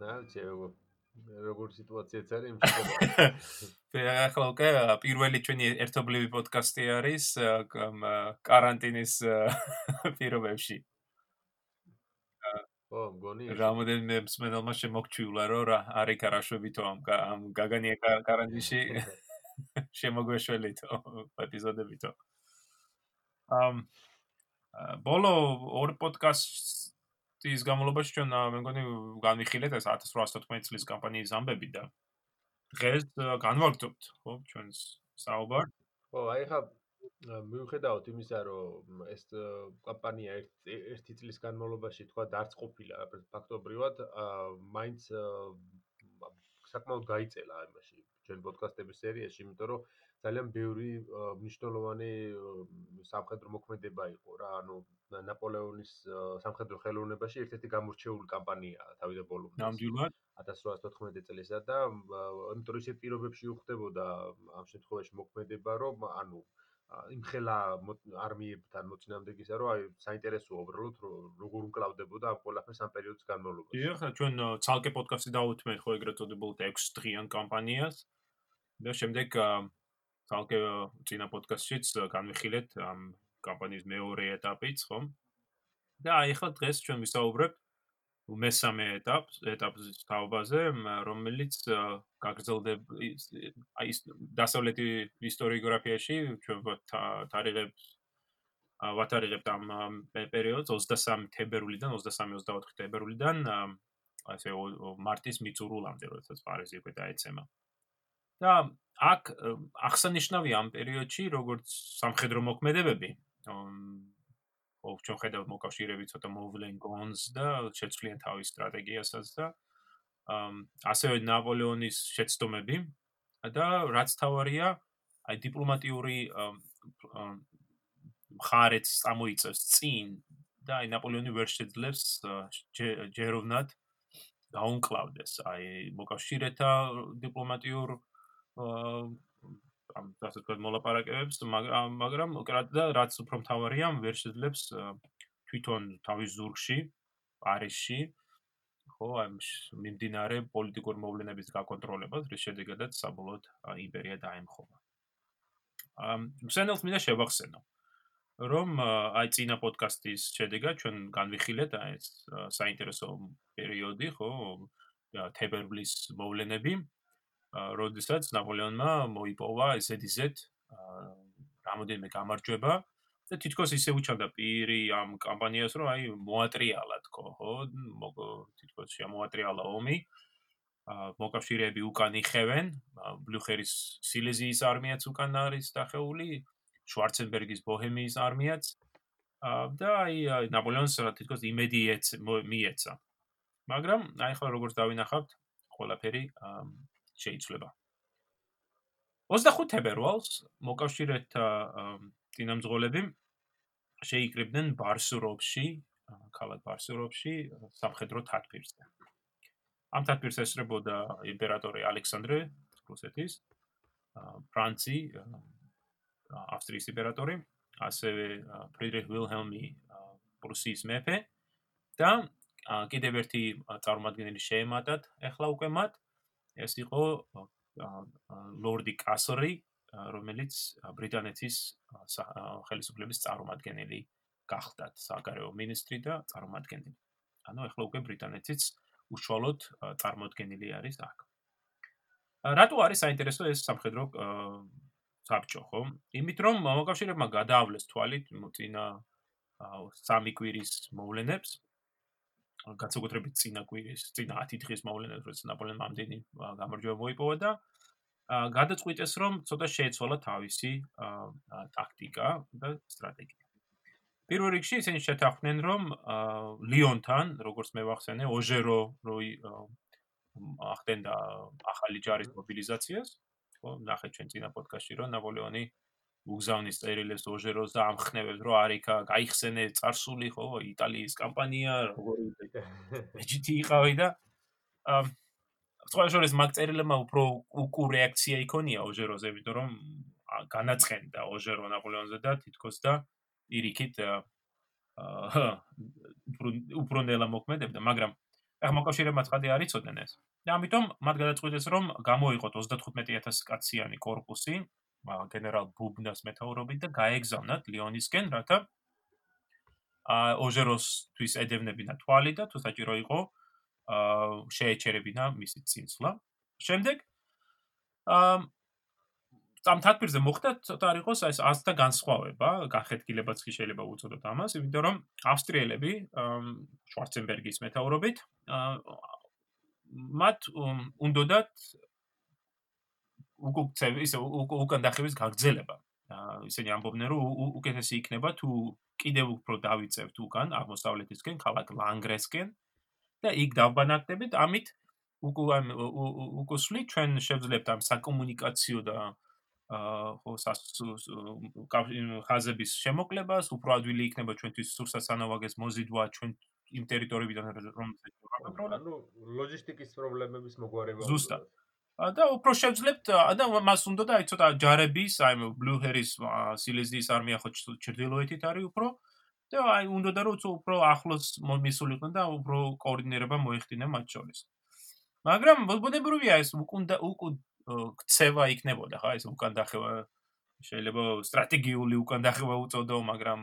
რა ვიცი როგორ სიტუაციაც არის იმშობა. ახლა უკვე პირველი ჩვენი ერთობლივი პოდკასტი არის каранტინის პირობებში. ო, მგონი. რამოდენიმე მსმენელმა შემოგჩვიულა, რომ რა არის караშვებითო ამ ამ გაგანია каранტინში შემოგვეშველითო ეპიზოდებითო. ამ ბოლო ორ პოდკასტს პოდკასტის გამოლობაში ჩვენ მე მგონი განვიხილეთ ეს 1814 წლის კამპანიის ამბები და დღეს განვაგრძობთ ხო ჩვენს საუბარ. ხო, აი ხა მიუხედავთ იმისა, რომ ეს კამპანია ერთი წლის განმავლობაში თქვა დარც ყოფილა ფაქტობრივად, მაინც საკმაოდ გაიწელა იმაში ჩვენ პოდკასტების სერიაში, იმიტომ რომ ძალიან ბევრი მნიშვნელოვანი სამხედრო მოქმედება იყო რა, ანუ ნაპოლეონის სამხედრო ხელოვნებაში ერთ-ერთი გამორჩეული კამპანიაა თავიდან ბოლომდე. ნამდვილად 1814 წელსა და იმიტომ რომ ისეთ პირობებში უხდებოდა ამ შემთხვევაში მოქმედება, რომ ანუ იმ ხელა არმიებთან მოწინააღმდეგისა, რომ აი საინტერესოა უბრალოდ როგორ უკრავდებოდა ამ ყველაფერს ამ პერიოდის განმავლობაში. დიახ, ჩვენ ცალკე პოდკასტი დავუთმეთ ხო ეგრეთ წოდებულ 6 დღიან კამპანიას და შემდეგ თალკე წინა პოდკასტშიც განვიხილეთ ამ კამპანიის მეორე ეტაპიც, ხო? და აი ხა დღეს ჩვენ ვისაუბრებთ მესამე ეტაპს, ეტაპის თაობაზე, რომელიც გაგრძელდება აი დასავლეთი ისტორიოგრაფიაში ჩვენ თარიღებს ვათარიღებთ ამ პერიოდს 23 თებერვლიდან 23-24 თებერვლიდან ასე მარტის მიწურულამდე, როდესაც პარიზი უკვე დაეცემა. და აქ აღსანიშნავია ამ პერიოდში როგორც სამხედრო მოქმედებები. ო ჩვენ ხედავთ მოკავშირეები ცოტა მოვლენ გონს და შეცვლიან თავის სტრატეგიასაც და ასევე ნაპოლეონის შეცდომები. და რაც თავარია აი დიპლომატიური მხარეც წამოიწევს წინ და აი ნაპოლეონი ვერ შეძლებს ჯეროვნად დაუნკლავდეს. აი მოკავშირეთა დიპლომატიურ ამ ასე ვთქვათ მოლაპარაკებებს მაგრამ მაგრამ და რაც უფრო მთავარია ვერ შეძლებს თვითონ თავის ზურგში პარიზში ხო ამ მიმდინარე პოლიტიკურ მოვლენების გაკონტროლებას რის შედეგადაც საბოლოოდ იმპერია დაემხობა. ამ მსენელს მინდა შევახსენო რომ აი წინა პოდკასტის შედეგად ჩვენ განვიხილეთ აი ეს საინტერესო პერიოდი ხო თებერვლის მოვლენები როდესაც ნაპოლეონმა მოიპოვა ესეთიზეთ რამოდენიმე გამარჯვება და თითქოს ისე უჩანდა პირი ამ კამპანიას რომ აი მოატრიალა თქო ხო? თითქოს შემოატრიალა ომი. მოკავშირეები უკან იხევენ. ბლუხერის სილეზიის არმიაც უკან არის დახეული შვარცენბერგის ბოჰემიის არმიაც. და აი ნაპოლეონს თითქოს იმედი მიეცა. მაგრამ აი ხო როგორც დავინახავთ ყველაფერი შეიცვლება. 25 თებერვალს მოკავშირეთა წინამძღოლები შეიკრიბნენ ბარსუროვში, ქალაქ ბარსუროვში სამხედრო თათბირზე. ამ თათბირს ესწრებოდა იმპერატორი ალექსანდრე რუსეთის, ფრანცი ავსტრიის იმპერატორი, ასევე ფრიდრიხ ვილჰელმი პრუსიის მეფე და კიდევ ერთი წარმომადგენელი შეემატათ ახლა უკვე მათ ეს იყო ლორდი კასრი, რომელიც ბრიტანეთის ხელისუფლების წარმომადგენელი გახდათ, საგარეო მინისტრი და წარმომადგენელი. ანუ ახლა უკვე ბრიტანეთის უშუალოდ წარმომადგენელი არის აქ. რატო არის საინტერესო ეს სამხედრო საბჭო, ხო? იმით რომ მოკავშირეებმა გადაავლეს თვალით მოწინა სამი კვირის მოვლენებს განსაკუთრებით წინა კვირის, წინა 10 დღის მოვლენებს, როცა ნაპოლეონმა ამდენი გამარჯვება მოიპოვა და გადაწყვიტეს, რომ ცოტა შეეცვალა თავისი ტაქტიკა და სტრატეგია. პირველ რიგში ისინი შეთანხმდნენ, რომ ლიონთან, როგორც მე ვახსენე, ოჟერო როი ახდენდა ახალი ჯარის მობილიზაციას, ხო, ნახეთ ჩვენ წინა პოდკასტში, რომ ნაპოლეონი უგზავნის წერილებს ოჟეროს და ამხნევებს რომ არ იქა გაიხსენე წარსული ხო იტალიის კამპანია როგორი ეჯიტი იყავი და სხვა შორის მაგ წერილებმა უფრო უკუ რეაქცია იქონია ოჟეროზე იმიტომ რომ განაცხენდა ოჟერო ნაპოლეონზე და თითქოს და ირიქით უფრო ნელა მოქმედებდა მაგრამ ახლა მოკავშირებმა ცხადი არ იცოდნენ ეს. და ამიტომ მათ გადაწყვიტეს რომ გამოიყოთ 35000 კაციანი корпуსი გენერალ ბუბნას მეთაურობით და გაეგზავნათ ლიონისკენ, რათა აა ოჟეროსთვის ედევნებინა თვალი და თუ საჭირო იყო აა შეეჩერებინა მისი წინსვლა. შემდეგ აა ამ თათბირზე მოხდა ცოტა არ იყოს ეს ასთა განსხვავება, განხეთქილებაც კი შეიძლება უწოდოთ ამას, იმიტომ რომ ავსტრიელები შვარცენბერგის მეთაურობით მათ უნდათ უკუქცევ ისე უკან დახევის გაგრძელება. ისინი ამბობდნენ რომ უკეთესი იქნება თუ კიდევ უფრო დავიწევთ უკან აღმოსავლეთისკენ, ქალაქ ლანგრესკენ და იქ დავბანაკდებით, ამით უკუ უკუსლი ჩვენ შევძლებთ ამ საკომუნიკაციო და ხო ხაზების შემოკლებას, უფრო ადვილი იქნება ჩვენთვის სურსასანოვაგეს მოზიდვა ჩვენ იმ ტერიტორიებიდან ვაკონტროლებ. ანუ ლოჯისტიკის პრობლემების მოგვარება. ზუსტად. და უფრო შევძლებთ და მას უნდა და აი ცოტა ჯარების, აი ბლუ ჰერის სილეზიის არმია ხო ჩრდილოეთით არის უფრო და აი უნდა და რომ უფრო ახლოს მისულიყვნენ და უფრო კოორდინირება მოიხდინა მათ შორის. მაგრამ ბუნებრივია ეს უკუნდა უკუ ქცევა იქნებოდა ხა ეს უკან დახევა შეიძლება სტრატეგიული უკან დახევა უწოდო, მაგრამ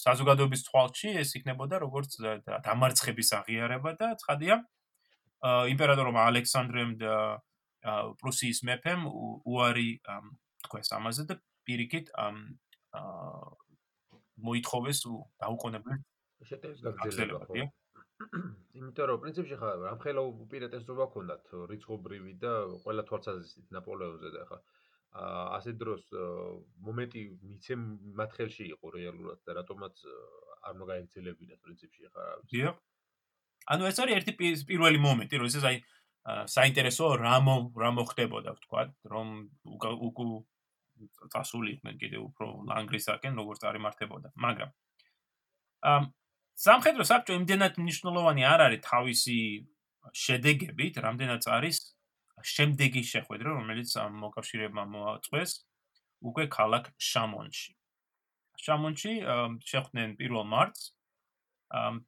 საზოგადოების თვალში ეს იქნებოდა როგორც დამარცხების აღიარება და ცხადია იმპერატორმა ალექსანდრემ და პრუსიის მეფემ უარი თქვა ამაზე და პირიქით მოითხოვეს დაუყოვნებლივ შეტევის გაგრძელება ხო? იმიტომ რომ პრინციპში ხა რამხელა უპირატესობა ჰქონდათ რიცხობრივი და ყველა თვალსაზრისით ნაპოლეონზე და ხა. ასე დროს მომენტი მიცემ მათ ხელში იყო რეალურად და რატომაც არ მოგაიგზელებინა პრინციპში ხა. დიახ. ანუ ეს არის ერთი პირველი მომენტი რომ ეს აი საინტერესო რა რა მოხდებოდა ვთქვა რომ უკუ წასული იყვნენ კიდე უფრო ლანგრისაკენ როგორც არის მართებოდა მაგრამ ამ სამხედრო საბჭო იმდენად მნიშვნელოვანი არ არის თავისი შედეგებით რამდენიც არის შემდეგი შეხვედრა, რომელიც მოკავშირეებმა მოაწყვეს უკვე ქალაქ შამონში. შამონში შეხვდნენ 1 მარტს.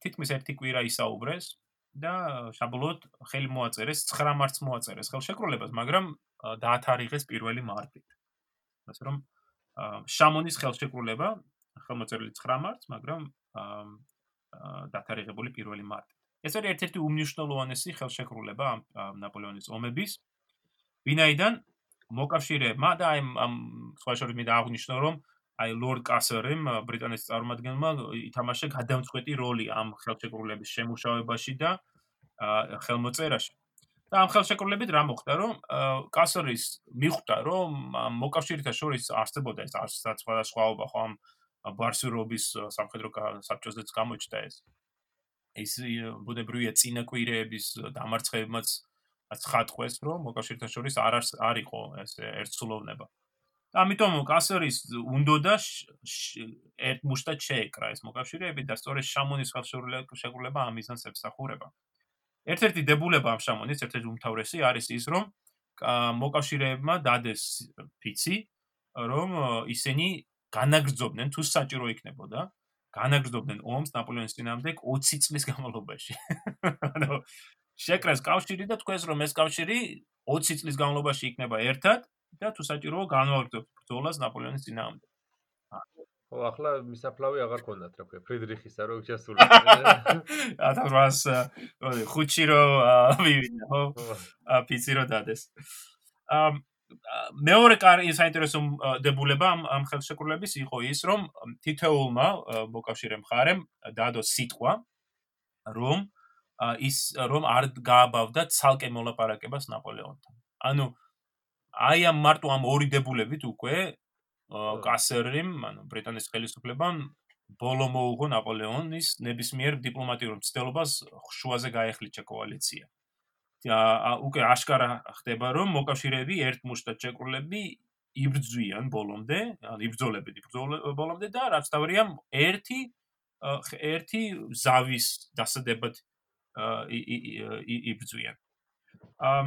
თითქმის ერთი კვირა ისაუბრეს და საბოლოოდ ხელი მოაწერეს 9 მარტს მოაწერეს ხელშეკრულებას, მაგრამ დაათარიღეს 1 მარტით. ასე რომ შამონის ხელშეკრულება ხელმოწერილი 9 მარტს, მაგრამ დაათარიღებული 1 მარტით. ეს არის ერთ-ერთი უმნიშვნელოვანესი ხელშეკრულება ამ ნაპოლეონის ომების. ვინაიდან მოკავშირეებმა და აი ამ სხვა შორის მე დააღნიშნო რომ აი ლორდ კასერიმ ბრიტანეთის წარმომადგენელმა ითამაშა გადამწყვეტი როლი ამ ხელშეკრულების შემუშავებაში და ხელმოწერაში. და ამ ხელშეკრულებით რა მოხდა რომ კასერის მიხვდა რომ მოკავშირეთა შორის არსებობდა ეს სხვადასხვაობა ხო ამ ბარსურობის სამხედრო საბჭოზეც გამოჩნდა ეს. ის ბუნებრივია წინაკვირეების დამარცხებებმაც ცხადყვეს, რომ მოკავშირეთა შორის არ არ იყო ეს ერთსულოვნება. ამიტომ კასერის უნდოდა ერთ მუშტად შეეკრა ეს მოკავშირეები და სწორედ შამონის ხელშეკრულება ამისანს ემსახურება. ერთ-ერთი დებულება ამ შამონის ერთ-ერთი უმთავრესი არის ის, რომ მოკავშირეებმა დადეს ფიცი, რომ ისინი განაგრძობდნენ თუ საჭირო იქნებოდა განაგრძობდნენ ომს ნაპოლეონის წინააღმდეგ 20 წლის განმავლობაში. ანუ შეკრეს კავშირი და თქვენს რომ ეს კავშირი 20 წლის განმავლობაში იქნება ერთად და თუ საჭიროა განვაგრძობთ ბრძოლას ნაპოლეონის წინააღმდეგ. ხო, ახლა მისაფლავი აღარ ქონდათ, რა ქვია, ფრიდრიხისა რო ჩასული. 1800 ხუთში რო მივიდა, ხო? ა პიცი რო დადეს. ამ მეორე კარი საინტერესო დებულება ამ ამ ხელშეკრულების იყო ის, რომ თითოეულმა მოკავშირე მხარემ დადო სიტყვა, რომ ის რომ არ გააბავდა ცალკე მოლაპარაკებას ნაპოლეონთან. ანუ აი ამ მარტო ამ ორი დებულებით უკვე კასერიმ, ანუ ბრიტანეთის ხელისუფლებამ ბოლო მოუღო ნაპოლეონის ნებისმიერ დიპლომატიურ მცდელობას შუაზე გაეხლიჩა კოალიცია. და უკვე აშკარა ხდება რომ მოკავშირეები ერთ მუშტად შეკრულები იბრძვიან ბოლომდე, ანუ იბრძოლებენ ბოლომდე და რაც თავია ერთი ერთი ზავის დასადებად იბრძვიან. ამ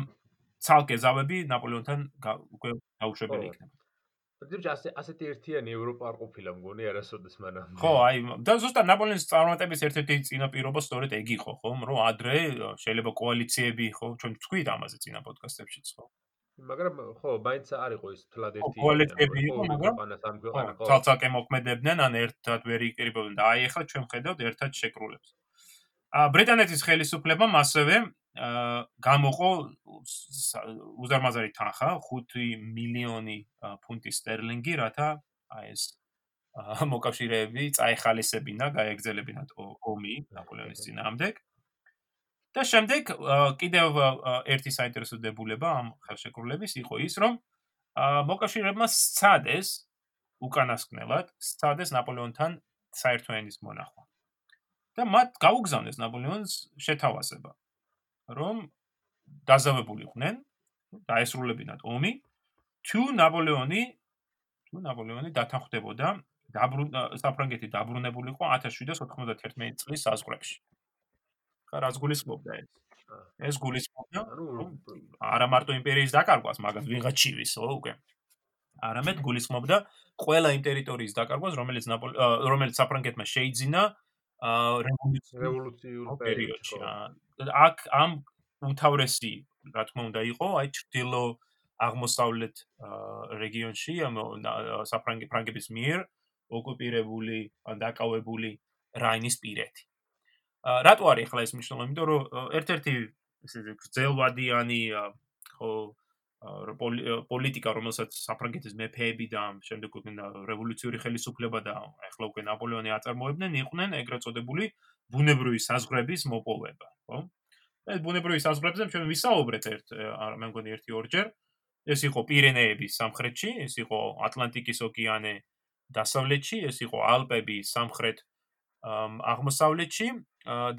ცალკე ზავები ნაპოლეონთან უკვე დაუშვებელი იქნება. პრინციპში ასე ასეთი ერთიანი ევროპა არ ყოფილა მგონი არასოდეს მანამ. ხო, აი და ზუსტად ნაპოლეონის წარმატების ერთ-ერთი წინაპირობა სწორედ ეგ იყო, ხო, რომ ადრე შეიძლება კოალიციები ხო, ჩვენ ვთქვით ამაზე წინა პოდკასტებშიც, ხო. მაგრამ ხო, მაინც არ იყო ის თლად ერთი კოალიციები იყო, მაგრამ თალცაკე მოქმედებდნენ, ან ერთად ვერ იკრიბებდნენ და აი ახლა ჩვენ ხედავთ ერთად შეკრულებს. ა ბრიტანეთის ხელისუფლებამ ასევე გამოყო უზარმაზარი თანხა 5 მილიონი ფუნტი სტერლინგი, რათა აი ეს მოკავშირეები წაეხალისებინა, გაეგზელებინათ ომი ნაპოლეონის წინააღმდეგ. და შემდეგ კიდევ ერთი საინტერესო დებულება ამ ხელშეკრულების იყო ის, რომ მოკავშირეებმა სცადეს უკანასკნელად, სცადეს ნაპოლეონთან საერთო ენის მონახვა. და მათ გაუგზავნეს ნაპოლეონს შეთავაზება. რომ დაზავებულიყვნენ, დაესრულებინათ ომი, თუ ნაპოლეონი თუ ნაპოლეონი დათანხმდებოდა საფრანგეთი დაბრუნებულიყო 1791 წლის საზღვრებში. ხა რაც გულისხმობდა ეს? ეს გულისხმობდა, რომ არა მარტო იმპერიის დაკარგვას, მაგას ვიღაც ჩივის, ხო, უკვე. არამედ გულისხმობდა ყველა იმ ტერიტორიის დაკარგვას, რომელიც რომელიც საფრანგეთმა შეიძინა რევოლუციურ პერიოდში. აქ ამ უმთავრესი, რა თქმა უნდა, იყო აი ჩtildeო აღმოსავლეთ რეგიონში, ამ საფრანგი ფრანგების მიერ ოკუპირებული, დაკავებული რაინის პირეთი. რატო არის ახლა ეს მნიშვნელოვანი? იმიტომ რომ ერთ-ერთი ესე გრძელვადიანი ხო პოლიტიკა, რომელსაც საფრანგეთის მეფეები და შემდეგ უკვე რევოლუციური ხელისუფლება და ახლა უკვე ნაპოლეონი აწარმოებდნენ, იყვნენ ეგრეთ წოდებული ბუნებრივი საზღვრების მოპოვება, ხო? ეს ბუნებრივი საზღვრებზე ჩვენ ვისაუბრეთ ერთ მე მგონი ერთი ორჯერ. ეს იყო პირენეების სამხრეთში, ეს იყო ატლანტიკის ოკეანე დასავლეთში, ეს იყო ალპები სამხრეთ აღმოსავლეთში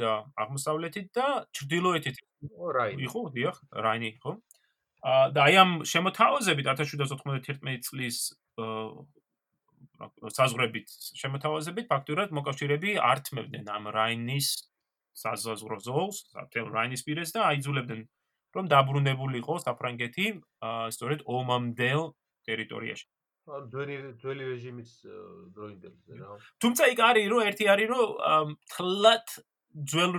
და აღმოსავლეთით და ჩრდილოეთით. ო რაინი. იყო, დიახ, რაინი იყო. და აი ამ შემოთავაზებით 1791 წლის საზღვრებით შემოთავაზებით ფაქტურად მოკავშირეები ართმევდნენ ამ რაინის საზღვრულ ზოლს, თელ რაინის პირეს და აიძულებდნენ რომ დაბრუნებულიყო საფრანგეთი სწორედ ომამდელ ტერიტორიაში. ძველი ძველი რეჟიმის დროინდელზე რა. თუმცა იქ არის რომ ერთი არის რომ თლათ ძველ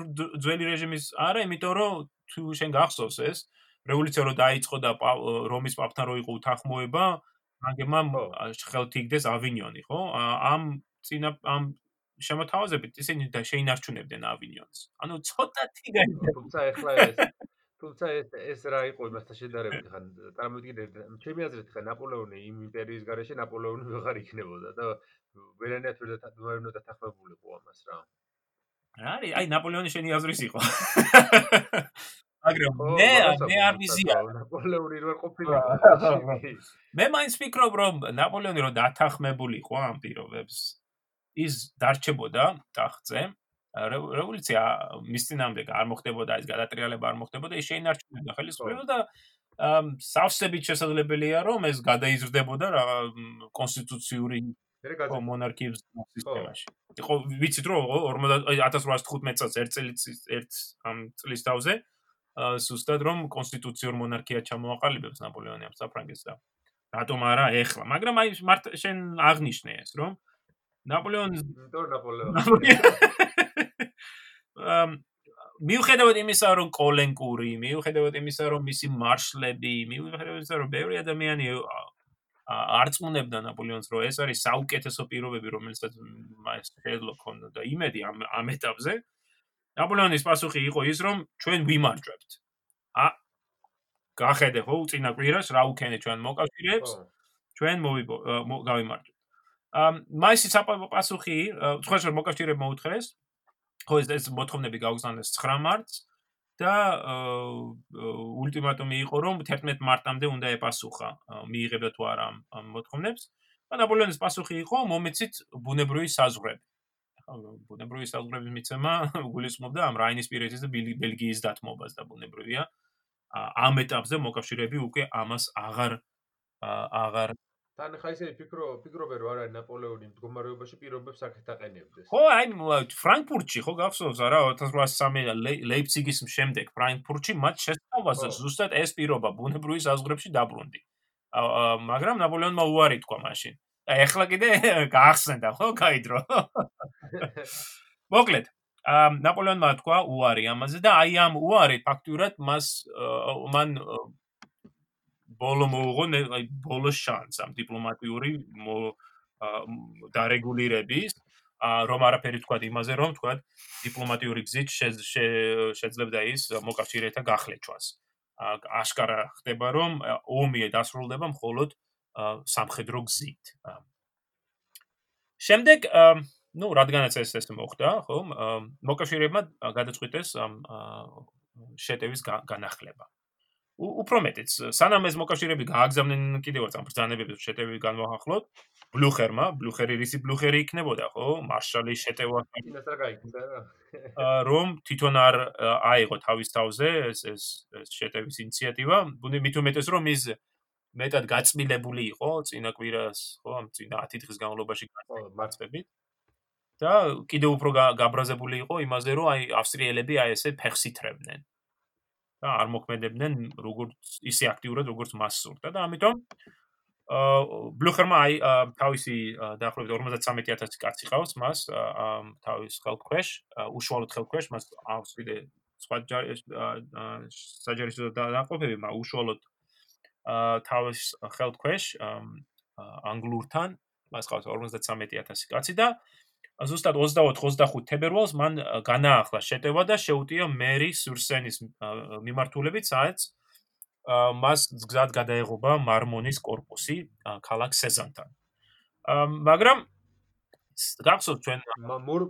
ძველი რეჟიმის არა, იმიტომ რომ თუ შენ გახსოვს ეს რევოლუცია რო დაიწყო და რომის პაპთან რო იყო უთანხმოება, მაგემა ხელთიგდეს ავინიონი, ხო? ამ წინა ამ შემოთავაზებით ისინი და შეინარჩუნებდნენ ავინიონს. ანუ ცოტათი გაიგე. თუმცა ეხლა ეს თუმცა ეს ეს რა იყო იმასთან შედარებით, ხან წარმოვიდგინეთ, ჩემი აზრით ხან ნაპოლეონი იმ იმპერიის გარეშე ნაპოლეონი ვეღარ იქნებოდა და ვერანაირად ვერ დათანხმებულიყო დათანხმებულიყო ამას რა. არის, აი ნაპოლეონი შენი აზრის იყო. მაგრამ მე მე არ ვიზია ნაპოლეონი რო ყოფილი მე მაინც ვფიქრობ რომ ნაპოლეონი რო დათანხმებულიყო ამ პირობებს ის დარჩებოდა ტახტზე. რევოლუცია მის წინამდე არ მოხდებოდა ეს გადატრიალება არ მოხდებოდა ის შეინარჩუნებდა ხელისუფლება და სავსებით შესაძლებელია რომ ეს გადაიზრდებოდა რა კონსტიტუციური მონარქიის სისტემაში. იყო ვიცით რომ 1815 წელს ერთ წელს ერთ ამ წლის თავზე სუსტად რომ კონსტიტუციურ მონარქია ჩამოაყალიბებს ნაპოლეონი ამ საფრანგეთს და რატომ არა ეხლა? მაგრამ აი მართ შენ აღნიშნე ეს რომ ნაპოლეონი ნაპოლეონი მიუხედავად იმისა რომ კოლენკური მიუხედავად იმისა რომ მისი მარშლები მიუხედავად იმისა რომ ბევრი ადამიანი არწმუნებდა ნაპოლეონს რომ ეს არის საუკეთესო პირობები რომელსაც მას შეეძლო ქონდა იმედი ამ ამ ეტაპზე ნაპოლეონის პასუხი იყო ის, რომ ჩვენ ვიმარჯვებთ. ა გახედე ხო უწინა კვირას რა უქენე ჩვენ მოკავშირეებს? ჩვენ გავიმარჯვებთ. ამ მაისი საპასუხი, სხვა შორ მოკავშირეებმა მოუთხრეს, ხო ეს ეს მოთხოვნები გაუგზავნეს 9 მარტს და ულტიმატუმი იყო, რომ 11 მარტამდე უნდა ეპასუხა, მიიღებდა თუ არა ამ მოთხოვნებს. და ნაპოლეონის პასუხი იყო, მომეცით ბუნებრივი საზღვრები. ბუნებრივი საზღვრების მიცემა გულისხმობდა ამ რაინისპირეთის და ბელგიის დათმობას და ბუნებრივია ამ ეტაპზე მოკავშირეები უკვე ამას აღარ აღარ თან ხა ისე ფიქრო ფიქრობენ რა არის ნაპოლეონი მდგომარეობაში პირობებს აქეთ აყენებდეს. ხო, აი ფრანკფურტში ხო გახსოვს რა 1803 ლეიფციგის შემდეგ ფრანკფურტში მათ შეცდომაზე ზუსტად ეს პირობა ბუნებრივი საზღვრებში დაბრუნდი. მაგრამ ნაპოლეონმა უარი თქვა მაშინ. და ეხლა კიდე გაახსენდა ხო, გაიდრო. მოკლედ, ნაპოლეონმა თქვა უარი ამაზე და აი ამ უარი ფაქტურად მას მან ბოლო მოუღო, აი ბოლო შანს ამ დიპლომატიური დარეგულირების რომ არაფერი თქვა იმაზე რომ თქვა დიპლომატიური გზით შეძლებდა ის მოკავშირეთა გახლეჩვას. აშკარა ხდება რომ ომი დასრულდება მხოლოდ სამხედრო გზით. შემდეგ ну, რადგანაც ეს ეს მოხდა, ხო? მოკავშირეებმა გადაწყვიტეს ამ შეტევის განახლება. უფრო მეტიც, სანამ ეს მოკავშირეები გააგზავნენ კიდევ ერთ ამ ბრძანებებს შეტევი განვახახლოთ, ბლუხერმა, ბლუხერი რისი ბლუხერი იქნებოდა, ხო? მარშალი შეტევა. რომ თვითონ არ აიღო თავის თავზე ეს ეს შეტევის ინიციატივა, ბუნი მით უმეტეს რომ ის მეტად გაწმილებული იყო წინა კვირას, ხო, ამ წინა 10 დღის განმავლობაში მარცხებით. და კიდევ უფრო გაბრაზებული იყო იმაზე, რომ აი ავსტრიელები აი ესე ფეხს ითრებდნენ. და არ მოქმედებდნენ როგორც ისე აქტიურად როგორც მას სურდა და ამიტომ აა ბლუხერმა აი თავისი დაახლოებით 53000 კაცი ყავს მას თავის ხელქვეშ უშუალოდ ხელქვეშ მას კიდე სხვა საჯარო დააყოფები მაგრამ უშუალოდ აა თავის ხელქვეშ ანგლურთან მას ყავს 53000 კაცი და ზუსტად 24-25 თებერვალს მან განაახლა შეტევა და შეუტია მერის სურსენის მიმართულებით, სადაც მას გზად გადაეღობა მარმონის корпуსი ქალაქ სეზანთან. მაგრამ გახსოვთ ჩვენ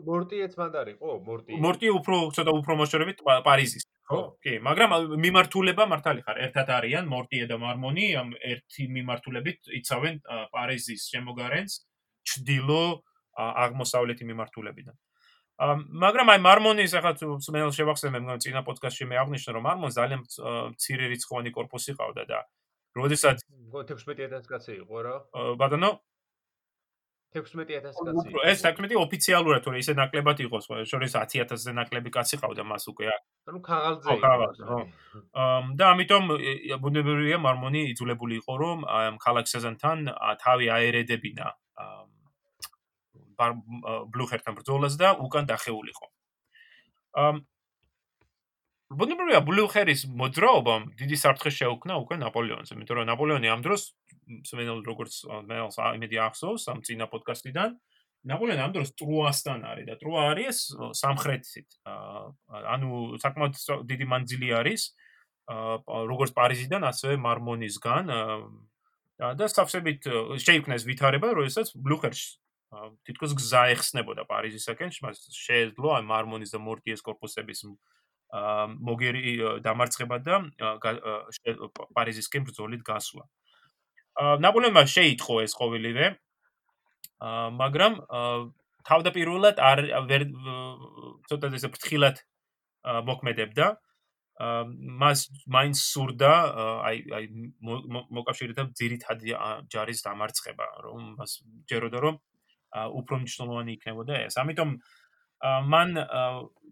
მორტიეც მანდ არისო, მორტი. მორტი უფრო ცოტა უფრო მოშორებით პარიზის. ხო? კი, მაგრამ მიმართულება მართალი ხარ, ერთად არიან მორტიე და მარმონი ამ ერთი მიმართულებით იცავენ პარიზის შემოგარენს, ჩდილო აღმოსავლეთი მიმართულებიდან. მაგრამ აი მარმონის ახლა თუ მსმენელ შევახსენებ მგონი წინა პოდკასტში მე აღნიშნა რომ მარმონს ძალიან მცირე რიცხოვანი корпуსი ყავდა და როდესაც 16000 კაცი იყო რა. ბატონო? 16000 კაცი იყო. ეს 16 ოფიციალურად თორე ისე ნაკლებად იყო შორის 10000-ზე ნაკლები კაცი ყავდა მას უკვე ანუ ქაღალძე იყო ხო. და ამიტომ ბუნებრივია მარმონი იძულებული იყო რომ ქალაქ საზანთან თავი აერედებინა ბლუხერთან ბრძოლას და უკან დახეულიყო. ამ ბუნებრივია ბლუხერის მოძრაობამ დიდი საფრთხე შეუქმნა უკვე ნაპოლეონს, იმიტომ რომ ნაპოლეონი ამ დროს სვენელ როგორც მეელს აიმედი ახსოვს ამ წინა პოდკასტიდან ნაპოლეონი ამ დროს ტრუასთან არის და ტრუა არის სამხრეთით. ანუ საკმაოდ დიდი მანძილი არის როგორც პარიზიდან, ასევე მარმონისგან და საფსებით შეიქმნეს ვითარება, როდესაც ბლუხერს თითქოს გზა ეხსნებოდა პარიზისაკენ, შეეძლო ამ მარმონის და მორტიეს корпуსების მოგერი დამარცხება და პარიზისკენ ბრძოლით გასვლა. ნაპოლეონმა შეიტყო ეს ყოველივე, მაგრამ თავდაპირველად არ ვერ ცოტა ესე ფრთხილად მოქმედებდა. მას მაინც სურდა აი აი მოკავშირეთა ძირითადი ჯარის დამარცხება, რომ მას ჯეროდა რომ უფრო მნიშვნელოვანი იქნებოდა ეს. ამიტომ მან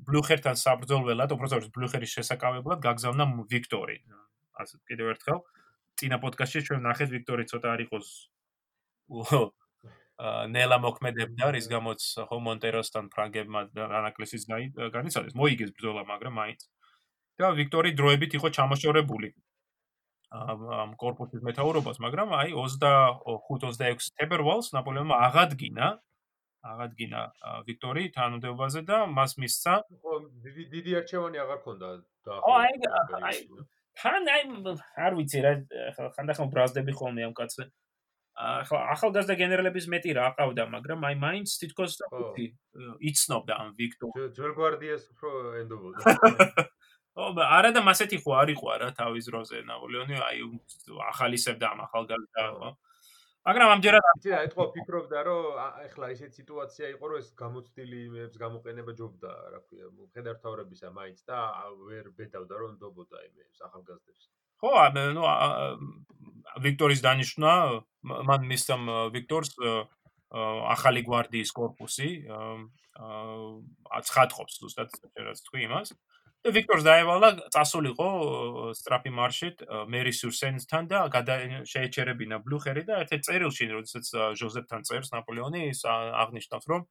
ბლუხერთან საბრძოლველად, უბრალოდ ბლუხერის შესაკავებლად გაგზავნა ვიქტორი. ასე კიდევ ერთხელ წინა პოდკასტში ჩვენ ნახეთ ვიქტორი ცოტა არ იყოს ნელა მოქმედებდა, რის გამოც ხო მონტეროსთან ფრანგებმა რანაკლესის განიცადეს. მოიგეს ბრძოლა, მაგრამ მაინც. და ვიქტორი დროებით იყო ჩამოშორებული. ამ корпуსის მეთაურობას, მაგრამ აი 25-26 თებერვალს ნაპოლეონმა აღადგინა აღადგინა ვიქტორი თანამდებობაზე და მას მისცა. დიდი დიდი არჩევანი აღარ ქონდა და აი თან აი არ ვიცი რა ხანდახან ბრაზდები ხოლმე ამ კაცზე ახლა ახალგაზრდა გენერალების მეტი რა ყავდა მაგრამ აი მაინც თითქოს იცნობდა ამ ვიქტორ ჯერ გვარდიას უფრო ენდობოდა. არა და მასეთი ხო არ იყო რა თავის დროზე ნაპოლეონი აი ახალისებდა ამ ახალგაზრდა ხო მაგრამ ამჯერად რა ეთქვა ფიქრობდა რომ ეხლა ისეთ სიტუაცია იყო რომ ეს გამოცდილი იმებს გამოყენება ჯობდა რა ქვია ხედარ თავრებისა მაინც და ვერ ბედავდა რომ ნდობოდა იმებს ახალგაზრდებს. ხო ანუ ვიქტორის დანიშნა მან მისცა ვიქტორს ახალი გვარდიის корпуსი აცხადყოფს ზუსტად რაც თქვი იმას. აა ვიქტორს დაევალა წასულიყო სტრაფი მარშით მერი სურსენთან და შეეჩერებინა ბლუხერი და ერთ-ერთ წერილში როდესაც ჟოზეფთან წერს ნაპოლეონი ის აღნიშნავს რომ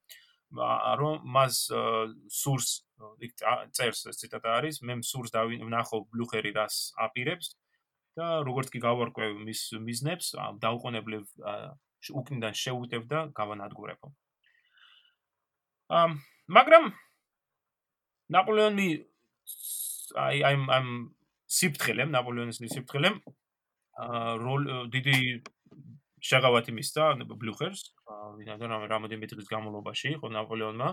რომ მას სურს წერს ეს ციტატა არის მე სურს დავინახო ბლუხერი რას აპირებს და როგორც კი გავარკვევ მის მიზნებს დაუყოვნებლივ უკნიდან შეუტევ და გავანადგურებო. ამ მაგრამ ნაპოლეონი აი აი ამ სიფთხილემ ნაპოლეონის სიფთხილემ აა როლ დიდი შეღავათი მისცა ბლუხერს. ვინაიდან რამოდენიმე დღის განმავლობაში იყო ნაპოლეონმა.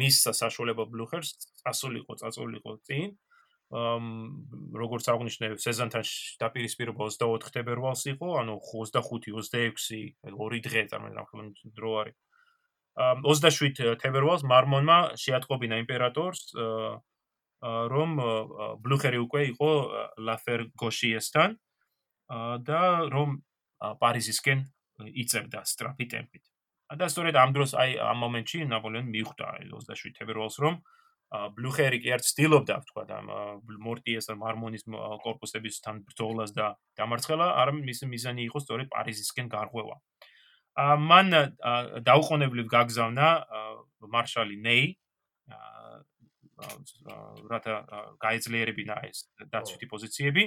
მისცა საშუალება ბლუხერს წასულიყო წაწულიყო წინ. როგორც აღნიშნე სეზონთან დაპირისპირება 24 თებერვალს იყო ანუ 25-26 ორი დღე წარმოიდგინე დრო არის. 27 თებერვალს მარმონმა შეატყობინა იმპერატორს რომ ბლუხერი უკვე იყო ლაფერ გოშიესთან და რომ პარიზისკენ იწებდა სტრაფი ტემპით. და სწორედ ამ დროს აი ამ მომენტში ნაპოლეონი მიხვდა 27 თებერვალს რომ ბლუხერი კი არ ცდილობდა თქვა და მორტიეს და მარმონის корпуსებისთან ბრძოლას და დამარცხელა, არამედ მისი მიზანი იყო სწორედ პარიზისკენ გარღვევა. მან დაუყოვნებლივ გაგზავნა მარშალი ნეი, რათა გაეძლიერებინა ეს დაცვითი პოზიციები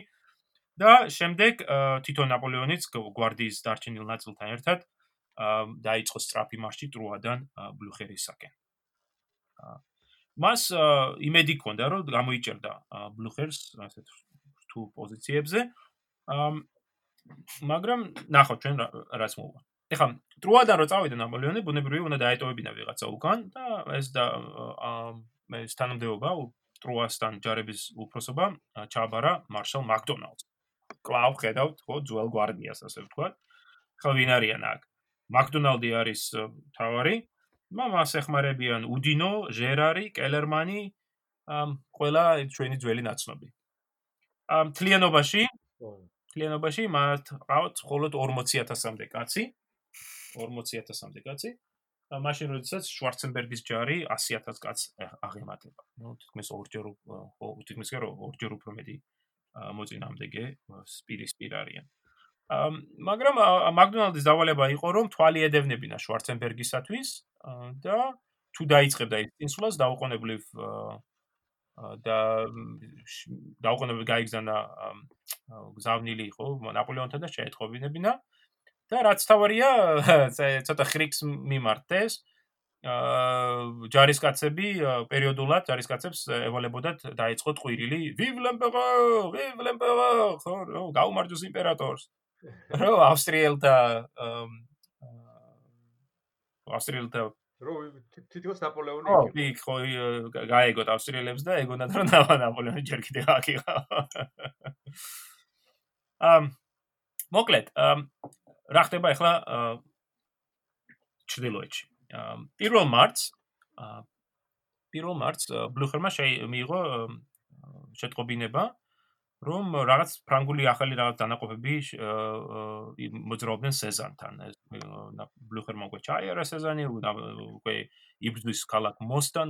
და შემდეგ თითო ნაპოლეონიც გვარდიის დარჩენილ ნაწილთან ერთად დაიწყო სტრაფი მარში ტრუადან ბლუხერისაკენ. მას იმედი ჰქონდა რომ გამოიჭერდა ბლუხერს ასეთ თუ პოზიციებზე. მაგრამ ნახოთ ჩვენ რაც მოვა. ეხლა ტრუადან რო წავიდა ნაპოლეონი ბუნებრივია უნდა დაეტოვებინა ვიღაცა უკან და ეს და მე სტანდებობა ტრუასთან ჯარების უფროსობა ჩაბარა მარშალ მაკდონალდს. კლავ ხედავთ ხო ძველ გვარდიას ასე ვთქვათ. ხო ვინ არიან აქ? მაკდონალდი არის თავარი. მამას ეხმარებიან უდინო, ჟერარი, კელერმანი, ამ ყველა ჩვენი ძველი ნაცნობი. ამ თლიანობაში თლიანობაში მათ ყავთ მხოლოდ 40000-მდე კაცი. 40000-მდე კაცი. მაშინ როდესაც შვარცენბერგის ჯარი 100000 კაც აღემატება. ნუ თითქმის ორჯერ თითქმის კი ორჯერ უფრო მეტი მოწინააღმდეგე სპირისპირ არიან. მაგრამ მაკდონალდის დავალება იყო რომ თვალი ედევნებინა შვარცენბერგისათვის და თუ დაიწყებდა ის ინსულას დაუყოვნებლივ და დაუყოვნებლივ გაიგზავნა გზავნილი იყო ნაპოლეონთან და შეეთყობინებინა და რაც თავარია ცოტა ხრიქს მიმართეს. აა ჯარისკაცები პერიოდულად ჯარისკაცებს ევალებოდათ დაიწყოთ ყვირილი vive l'empereur! Vive l'empereur! ხო გაუმარჯოს იმპერატორს. რო ავსტრიელთა ავსტრიელთა რო თითქოს ნაპოლეონი იყო ხო გაეგოთ ავსტრიელებს და ეგონათ რომ ნაპოლეონი ჯერ კიდევ აქ იყო. ამ მოკლედ რა ხდება ახლა ჩრდილოეთში? 1 მარტს 1 მარტს ბლუხერმა მიიღო შეტყობინება რომ რაღაც ფრანგული ახალი რაღაც დანაყოფები მოძრაობდნენ სეზანთან. ბლუხერმა უკვე ჩაიარა სეზანი, უკვე იბრძვის ქალაქ მოსთან,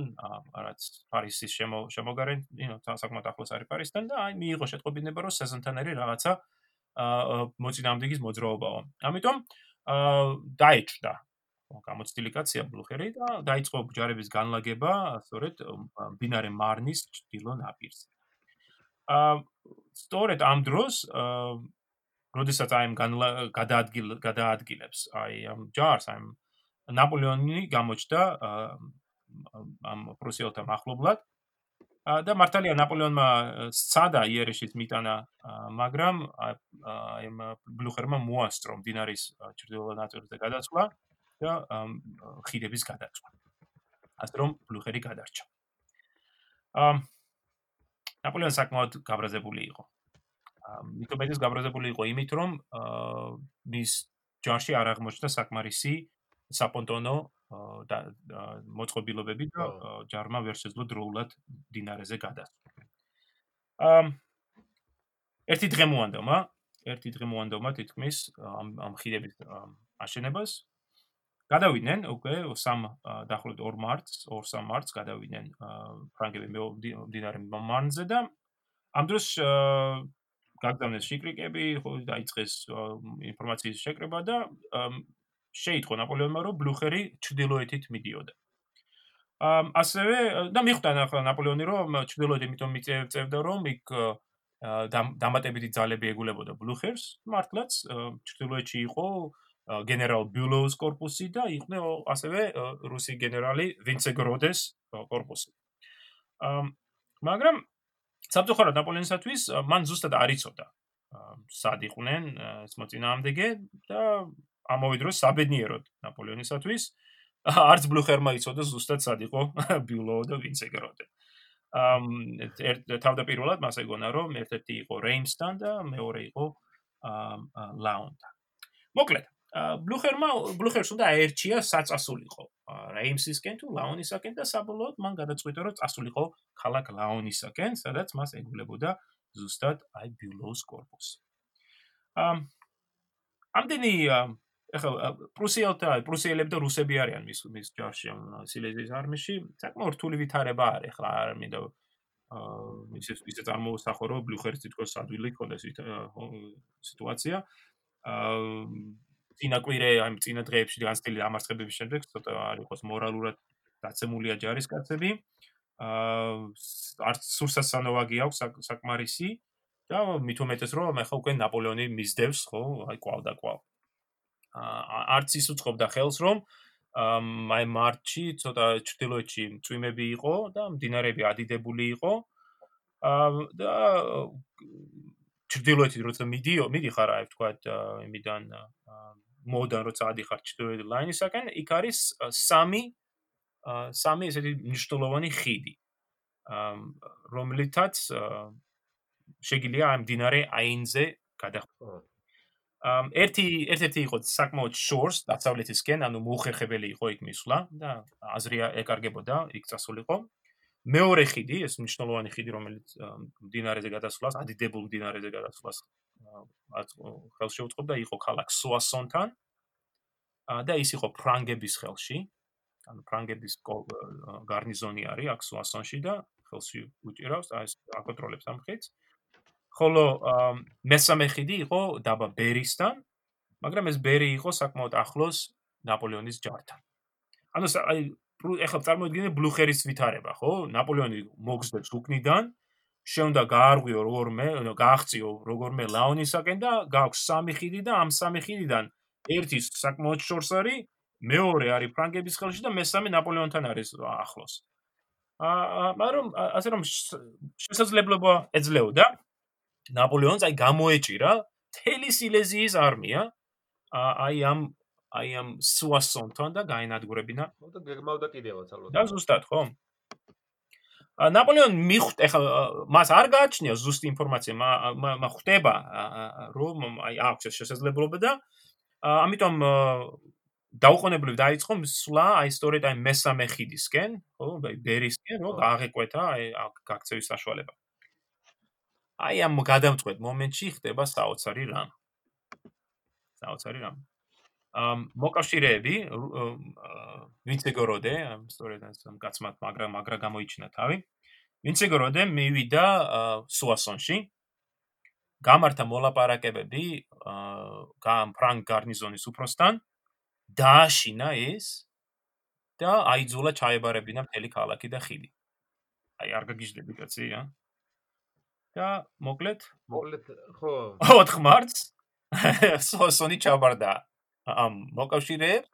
რაც პარიზის შემოგარენ, ნუ საკმაოდ ახლოს არის პარიზთან და აი მიიღო შეტყობინება რომ სეზანთან არის რაღაცა მოწინააღმდეგის მოძრაობაო. ამიტომ აა დაიჭდა გამოცდილი კაცია ბლუხერი და დაიწყო ჯარების განლაგება, სწორედ ბინარე მარნის ჭდილო ნაპირზე. აა სწორედ ამ დროს აა როდესაც აი ამ გადაადგილ გადაადგილებს აი ამ ჯარს აი ნაპოლეონი გამოჩნდა ამ პრუსიელთა מחლობლად და მართალია ნაპოლეონმა სცადა იერიშის მიტანა, მაგრამ აი ბლუხერმა მოასწრო მდინარის ჩრდილოეთ ნაწილზე გადაცვლა და ხიდების გადაცვლა. ასე რომ ბლუხერი გადარჩა. ამ ნაპოლეონი საკმაოდ გაბრაზებული იყო. მიტომედის გაბრაზებული იყო იმით, რომ მის ჯარში არ აღმოჩნდა საკმარისი საპონტონო და მოწყობილობები და ჯარმა ვერ შეძლო დროულად დინარეზე გადასვლა. ამ ერთი დღე მოანდომა, ერთი დღე მოანდომა თითქმის ამ ამ ხიდების აშენებას გადავიდნენ უკვე 3 დაახლოებით 2 მარტს, 2-3 მარტს გადავიდნენ ფრანგები მდინარე მარნზე და ამ დროს გაგზავნეს შიკრიკები, ხო დაიწყეს ინფორმაციის შეკრება და შეიტყო ნაპოლეონმა, რომ ბლუხერი ჩრდილოეთით მიდიოდა. ასევე და მიხვდა ახლა ნაპოლეონი, რომ ჩრდილოეთით იმიტომ მიწევდა, რომ იქ დამატებითი ძალები ეგულებოდა ბლუხერს, მართლაც ჩრდილოეთში იყო გენერალ ბიულოვის корпуსი და იყო ასევე რუსი გენერალი ვინცეგროდეს корпуსი. მაგრამ საბჭოხარად ნაპოლეონისათვის მან ზუსტად არ იცოდა სად იყვნენ ეს მოწინააღმდეგე და ამავე დროს საბედნიეროდ ნაპოლეონისათვის არც ბლუხერმა იცოდა ზუსტად სად იყო ბიულოო და ვინც ეგროდე. ამ თავდაპირველად მას ეგონა რომ ერთ-ერთი იყო რეიმსთან და მეორე იყო ლაუნთან. მოკლედ, ბლუხერმა ბლუხერს უნდა აერჩია საწასულიყო რეიმსისკენ თუ ლაონისაკენ და საბოლოოდ მან გადაწყვიტა რომ წასულიყო ქალაქ ლაონისაკენ, სადაც მას ეგულებოდა ზუსტად აი ბიულოოს კორპუსი. ამ ამდენი ეხლა პრუსიელთა პრუსიელები და რუსები არიან მის მის ჯარში სილეზიის არმიაში საკმაოდ რთული ვითარება არის ეხლა არ მინდა აა ისე ისე წარმოსახო რომ ბლუხერის თითქოს ადვილი ქონდეს სიტუაცია. აა წინაკვირე აი წინა დღეებში განსწრებული ამარცხებების შემდეგ ცოტა არ იყოს მორალურად დაცემულია ჯარისკაცები აა არც სურსასანოვაგი აქვს საკმარისი და მით უმეტეს რომ ახლა უკვე ნაპოლეონი მისდევს ხო? აი კვალ და კვალ არც ის უწყობდა ხელს რომ აი მარტში ცოტა ჩრდილოეთში წვიმები იყო და მდინარეები ადიდებული იყო. და ჩრდილოეთით როცა მიდიო მიდიხარ აი თქვა იმიდან მოდან როცა ადიხარ ჩრდილოეთ ლაინისაკენ იქ არის სამი სამი ესეთი მნიშვნელოვანი ხიდი. რომლითაც შეგიძლია ამ დინარე აინზე გადახვიდე ერთი ერთ-ერთი იყო საკმაოდ შორს დასავლეთისკენ, ანუ მოუხერხებელი იყო იქ მისვლა და აზრი ეკარგებოდა იქ წასულიყო. მეორე ხიდი, ეს მნიშვნელოვანი ხიდი, რომელიც დინარეზე გადასვლას, ადიდებულ დინარეზე გადასვლას ხელში უწყობდა, იყო ქალაქ სუასონთან. და ის იყო ფრანგების ხელში. ანუ ფრანგების გარნიზონი არის აქ სუასონში და ხელში უჭირავს აი ეს აკონტროლებს ამ ხიდს. ხოლო მესამე ხიდი იყო დაბა ბერისთან, მაგრამ ეს ბერი იყო საკმაოდ ახლოს ნაპოლეონის ჯართან. ანუ აი ეხლა წარმოიდგინე ბლუხერის ვითარება, ხო? ნაპოლეონი მოგზდებს უკნიდან, შეუნდა გაარღვიო როგორმე, ანუ გააღწიო როგორმე ლაონისაკენ და გაქვს სამი ხიდი და ამ სამი ხიდიდან ერთი საკმაოდ შორს არის, მეორე არის ფრანგების ხელში და მესამე ნაპოლეონთან არის ახლოს. აა მაგრამ ასე რომ შესაძლებლობა ეძლეოდა ნაპოლეონს აი გამოეჭირა თელი სილეზიის არმია აი ამ აი ამ სუასონთან და გაინადგურებინა და გეგმავდა კიდევაც ალბათ. და ზუსტად ხო. ა ნაპოლეონ მიხვდა ახლა მას არ გააჩნია ზუსტი ინფორმაცია მა ხვდება რომ აი აქვს შესაძლებლობა და ამიტომ დაუყოვნებლივ დაიწყო სვლა აი სწორედ აი მესამე ხიდისკენ ხო ბერისკენ რომ გააღეკვეთა აი გაქცევის საშუალება აი ამ გადამწყვეტ მომენტში ხდება საოცარი რამ. საოცარი რამ. ამ მოკავშირეები ვინცეგოროდე, სწორედ ამ კაცმათ მაგრა მაგრა გამოიჩინა თავი. ვინცეგოროდე მივიდა სუასონში. გამართა მოლაპარაკებები გამ ფრანგ გარნიზონის უფროსთან. დააშინა ეს და აიძულა ჩაებარებინა მთელი ქალაქი და ხიდი. აი არ გაგიჟდები კაცი, აა? და მოკლედ? მოკლედ ხო. 4 მარტს? სოსონი ჩაბარდა ამ მოკავშირეებს?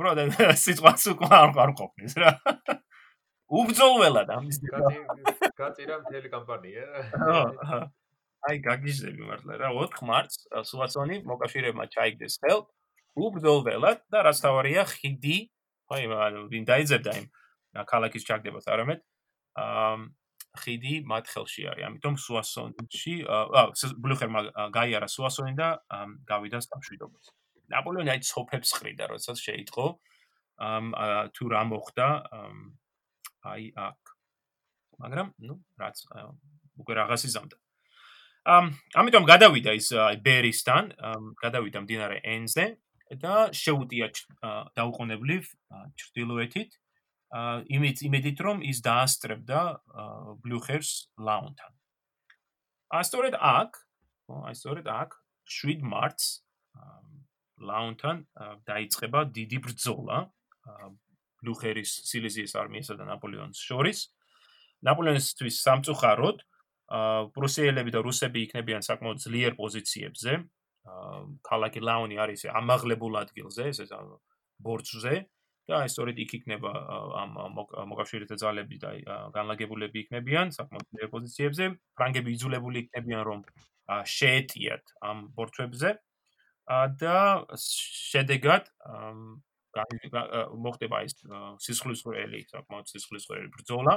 ბროდა სიტყვას უკვე არ არ ყოფნის რა. უბძოლველად ამის გაწირა მთელი კამპანია. აი გაგიჟდები მართლა რა. 4 მარტს სუასონი მოკავშირეებმა ჩაიგდეს ხელ უბძოლველად და რაც თავარია ხიდი. აი ვინ დაიძებდა იმ ქალაქის ჩაგდებას არამედ. აა ხიდი მათ ხელში არის. ამიტომ სუასონში აა ბლუხერმა გაიარა სუასონი და გავიდა სამშვიდობოზე. ნაპოლეონი აი ცოფებს ყრიდა, როდესაც შეიტყო ამ თუ რა მოხდა აი აქ. მაგრამ ნუ რაც უკვე რაღაც იზამდა. ამ ამიტომ გადავიდა ის აი ბერისთან, გადავიდა მდინარე ენზე და შეუტია დაუყოვნებლივ ჩრდილოეთით იმით იმედით რომ ის დაასწრებდა ბლუხერს ლაუნთან. ასწორედ აქ, აი სწორედ აქ 7 მარტს ლაუნთან დაიწყება დიდი ბრძოლა ბლუხერის სილეზიის არმიასა და ნაპოლეონის შორის. ნაპოლეონისთვის სამწუხაროდ პრუსიელები და რუსები იქნებიან საკმაოდ ძლიერ პოზიციებზე. ქალაქი ლაუნი არის ამაღლებულ ადგილზე, ესე ბორცვზე და აი სწორედ იქ იქნება ამ მოკავშირეთა ძალები და განლაგებულები იქნებიან საკმაოდ ძლიერ პოზიციებზე. ფრანგები იძულებული იქნებიან რომ შეეტიათ ამ ბორცვებზე და შედეგად მოხდება ის სისხლისღვრელი, საკმაოდ სისხლისღვრელი ბრძოლა.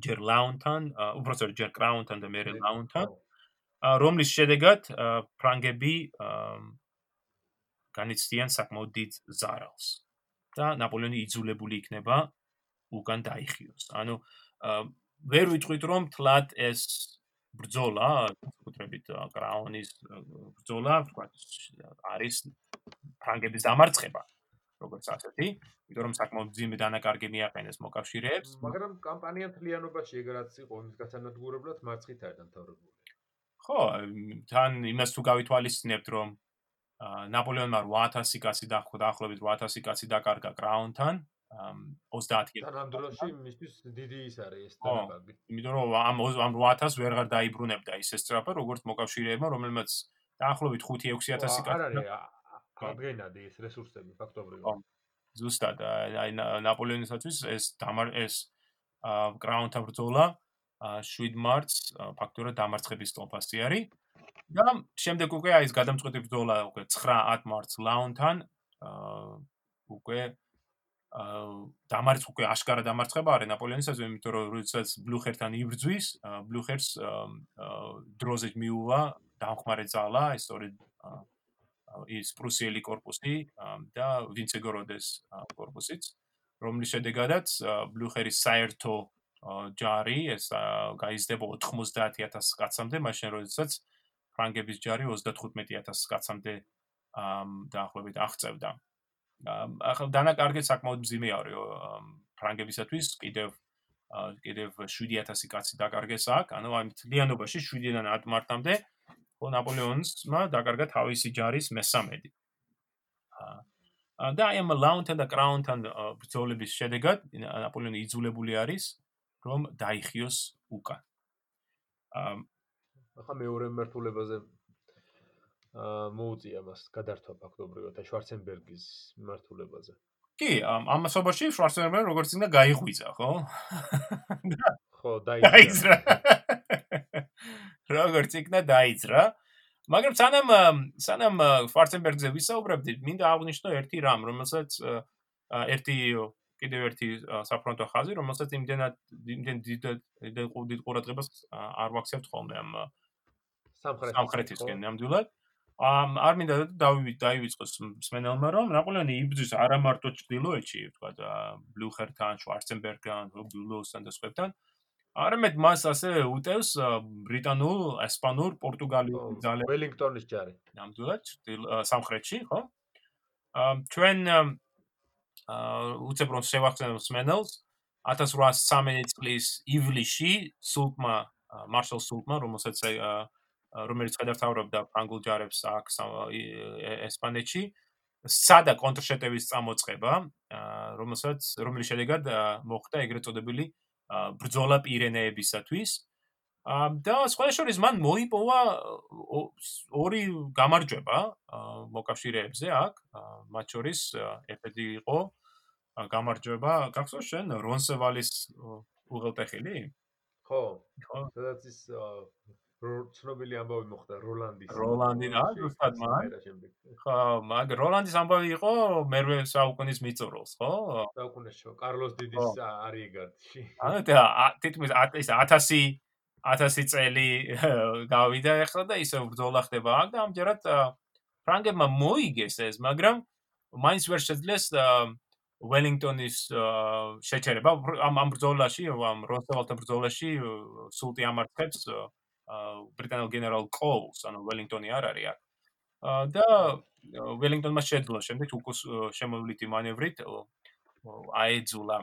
ჯერ ლაუნთან, უბრალოდ ჯერ კრაუნთან და მერე ლაუნთან. რომლის შედეგად ფრანგები განიცდიან საკმაოდ დიდ ზარალს და ნაპოლეონი იძულებული იქნება უკან დაიხიოს. ანუ ვერ ვიტყვით რომ თლად ეს ბრძოლა, საკუთრებით კრაუნის ბრძოლა, არის ფრანგების დამარცხება. როგორც ასეთი, იმიტომ რომ საკმაოდ ძიმე დანაკარგი მიაყენეს მოკავშირეებს. მაგრამ კამპანია თლიანობაში ეგრაც იყო იმის გასანადგურებლად მარცხით არ დამთავრებული. ხო, თან იმას თუ გავითვალისწინებთ, რომ ნაპოლეონმა 8000 კაცი დახვდა, დაახლოებით 8000 კაცი დაკარგა კრაუნთან. 30 კილო. ამ დროში მისთვის დიდი ის არის ეს დანაკარგი. იმიტომ რომ ამ ამ 8000 ვერღარ დაიბრუნებდა ის ესტრაფა, როგორც მოკავშირეებმა, რომელმაც დაახლოებით 5-6000 კაცი. არ არის აღგენადი ეს რესურსები ფაქტობრივად. ზუსტად აი ნაპოლეონისათვის ეს დამარ ეს კრაუნთა ბრძოლა 7 მარტს ფაქტობრივად დამარცხების ტოპასი არის. და შემდეგ უკვე აი ეს გადამწყვეტი ბრძოლა უკვე 9-10 მარტს ლაუნთან უკვე აა დამარც უკვე აშკარა დამარცხება არის ნაპოლეონისაზე, იმიტომ რომ როდესაც ბლუხერთან იბრძვის, ბლუხერს დროზე მიუვა დამხმარე ძალა, ეს სწორედ ის პრუსიელი корпуსი და ვინცეგოროდეს корпуსიც, რომლის შედეგადაც ბლუხერის საერთო ჯარი ეს გაიზრდება 90000 კაცამდე, მაშინ როდესაც აა ფრანგების ჯარი 35000 კაცამდე დაახლოებით აღწევდა ახლა დანაკარგეთ საკმაოდ მძიმე არის ფრანგებისათვის კიდევ კიდევ 7000 კაცი დაკარგეს აქ ანუ ამ თლიანობაში 7-დან 10 მარტამდე ხო ნაპოლეონსმა დაკარგა თავისი ჯარის მესამედი. და აი ამ ლაუნთან და კრაუნთან ბრძოლების შედეგად ნაპოლეონი იძულებული არის რომ დაიხიოს უკან. ახლა მეორე მართულებაზე აა მოუწია მას გადართვა ფაქტობრივად და შვარცენბერგის მართულებაზე. კი, ამ მასობაში შვარცენბერგი როგორც წინა გაიღვიძა, ხო? ხო, დაიძრა. როგორც იქნა დაიძრა. მაგრამ სანამ სანამ ფარცენბერგზე ვისაუბრებდით, მინდა აღვნიშნო ერთი რამ, რომელსაც ერთი კიდევ ერთი საფრონტო ხაზი, რომელსაც იმდენად იმდენ დიდ დიდ ყურადღებას არ ვაქცევთ ხოლმე ამ სამხრეთისკენ ნამდვილად. ამ არ მინდა დაივიწყოს სმენელმა რომ ნაპოლეონი იბრძვის არა მარტო ჭრდილოეთში, თქვა ბლუხერთან, შვარცენბერგთან, ბულოსთან და სხვებთან, არამედ მას ასე უტევს ბრიტანულ, ესპანურ, პორტუგალიურ ძალებს. ველინგტონის ჯარი. ნამდვილად, სამხრეთში, ხო? აა ჩვენ აა უცებრონ შევახსენებთ სმენელს 1813 წლის ივლისში სულტმა მარშალ სულტმა, რომელსაც რომელიც გადართავრებდა ფრანგულ ჯარებს აქ ესპანეთში, სადა კონტრშეტევის წამოწყება, რომელსაც რომლის შედეგად მოხდა ეგრეთ წოდებული ბრძოლა პირენეებისათვის. და სხვა შორის მან მოიპოვა ორი გამარჯვება მოკავშირეებზე აქ, მათ შორის ერთ-ერთი იყო გამარჯვება, გახსოვს შენ რონსევალის უღელტეხილი? ხო. ხო, სადაც ის ცნობილი ამბავი მოხდა როლანდის. როლანდი რა, ზუსტად მაგ. ხო, მაგ როლანდის ამბავი იყო მერვე საუკუნის მიწურულს, ხო? საუკუნეში, კარლოს დიდის არიგარდში. ანუ და თითქმის ის 1000 1000 წელი გავიდა ახლა და ისე ბრძოლა ხდება აქ და ამჯერად ფრანგებმა მოიგეს ეს, მაგრამ მაინც ვერ შეძლეს ველინგტონის შეჩერება ამ ამ ბრძოლაში, ამ როსტევალთან ბრძოლაში სულტი ამარცხებს ბრიტანელ გენერალ კოულს, ანუ ველინგტონი არ არის აქ. და ველინგტონმა შეძლო შემდეგ უკუს შემოვლითი მანევრით აეძულა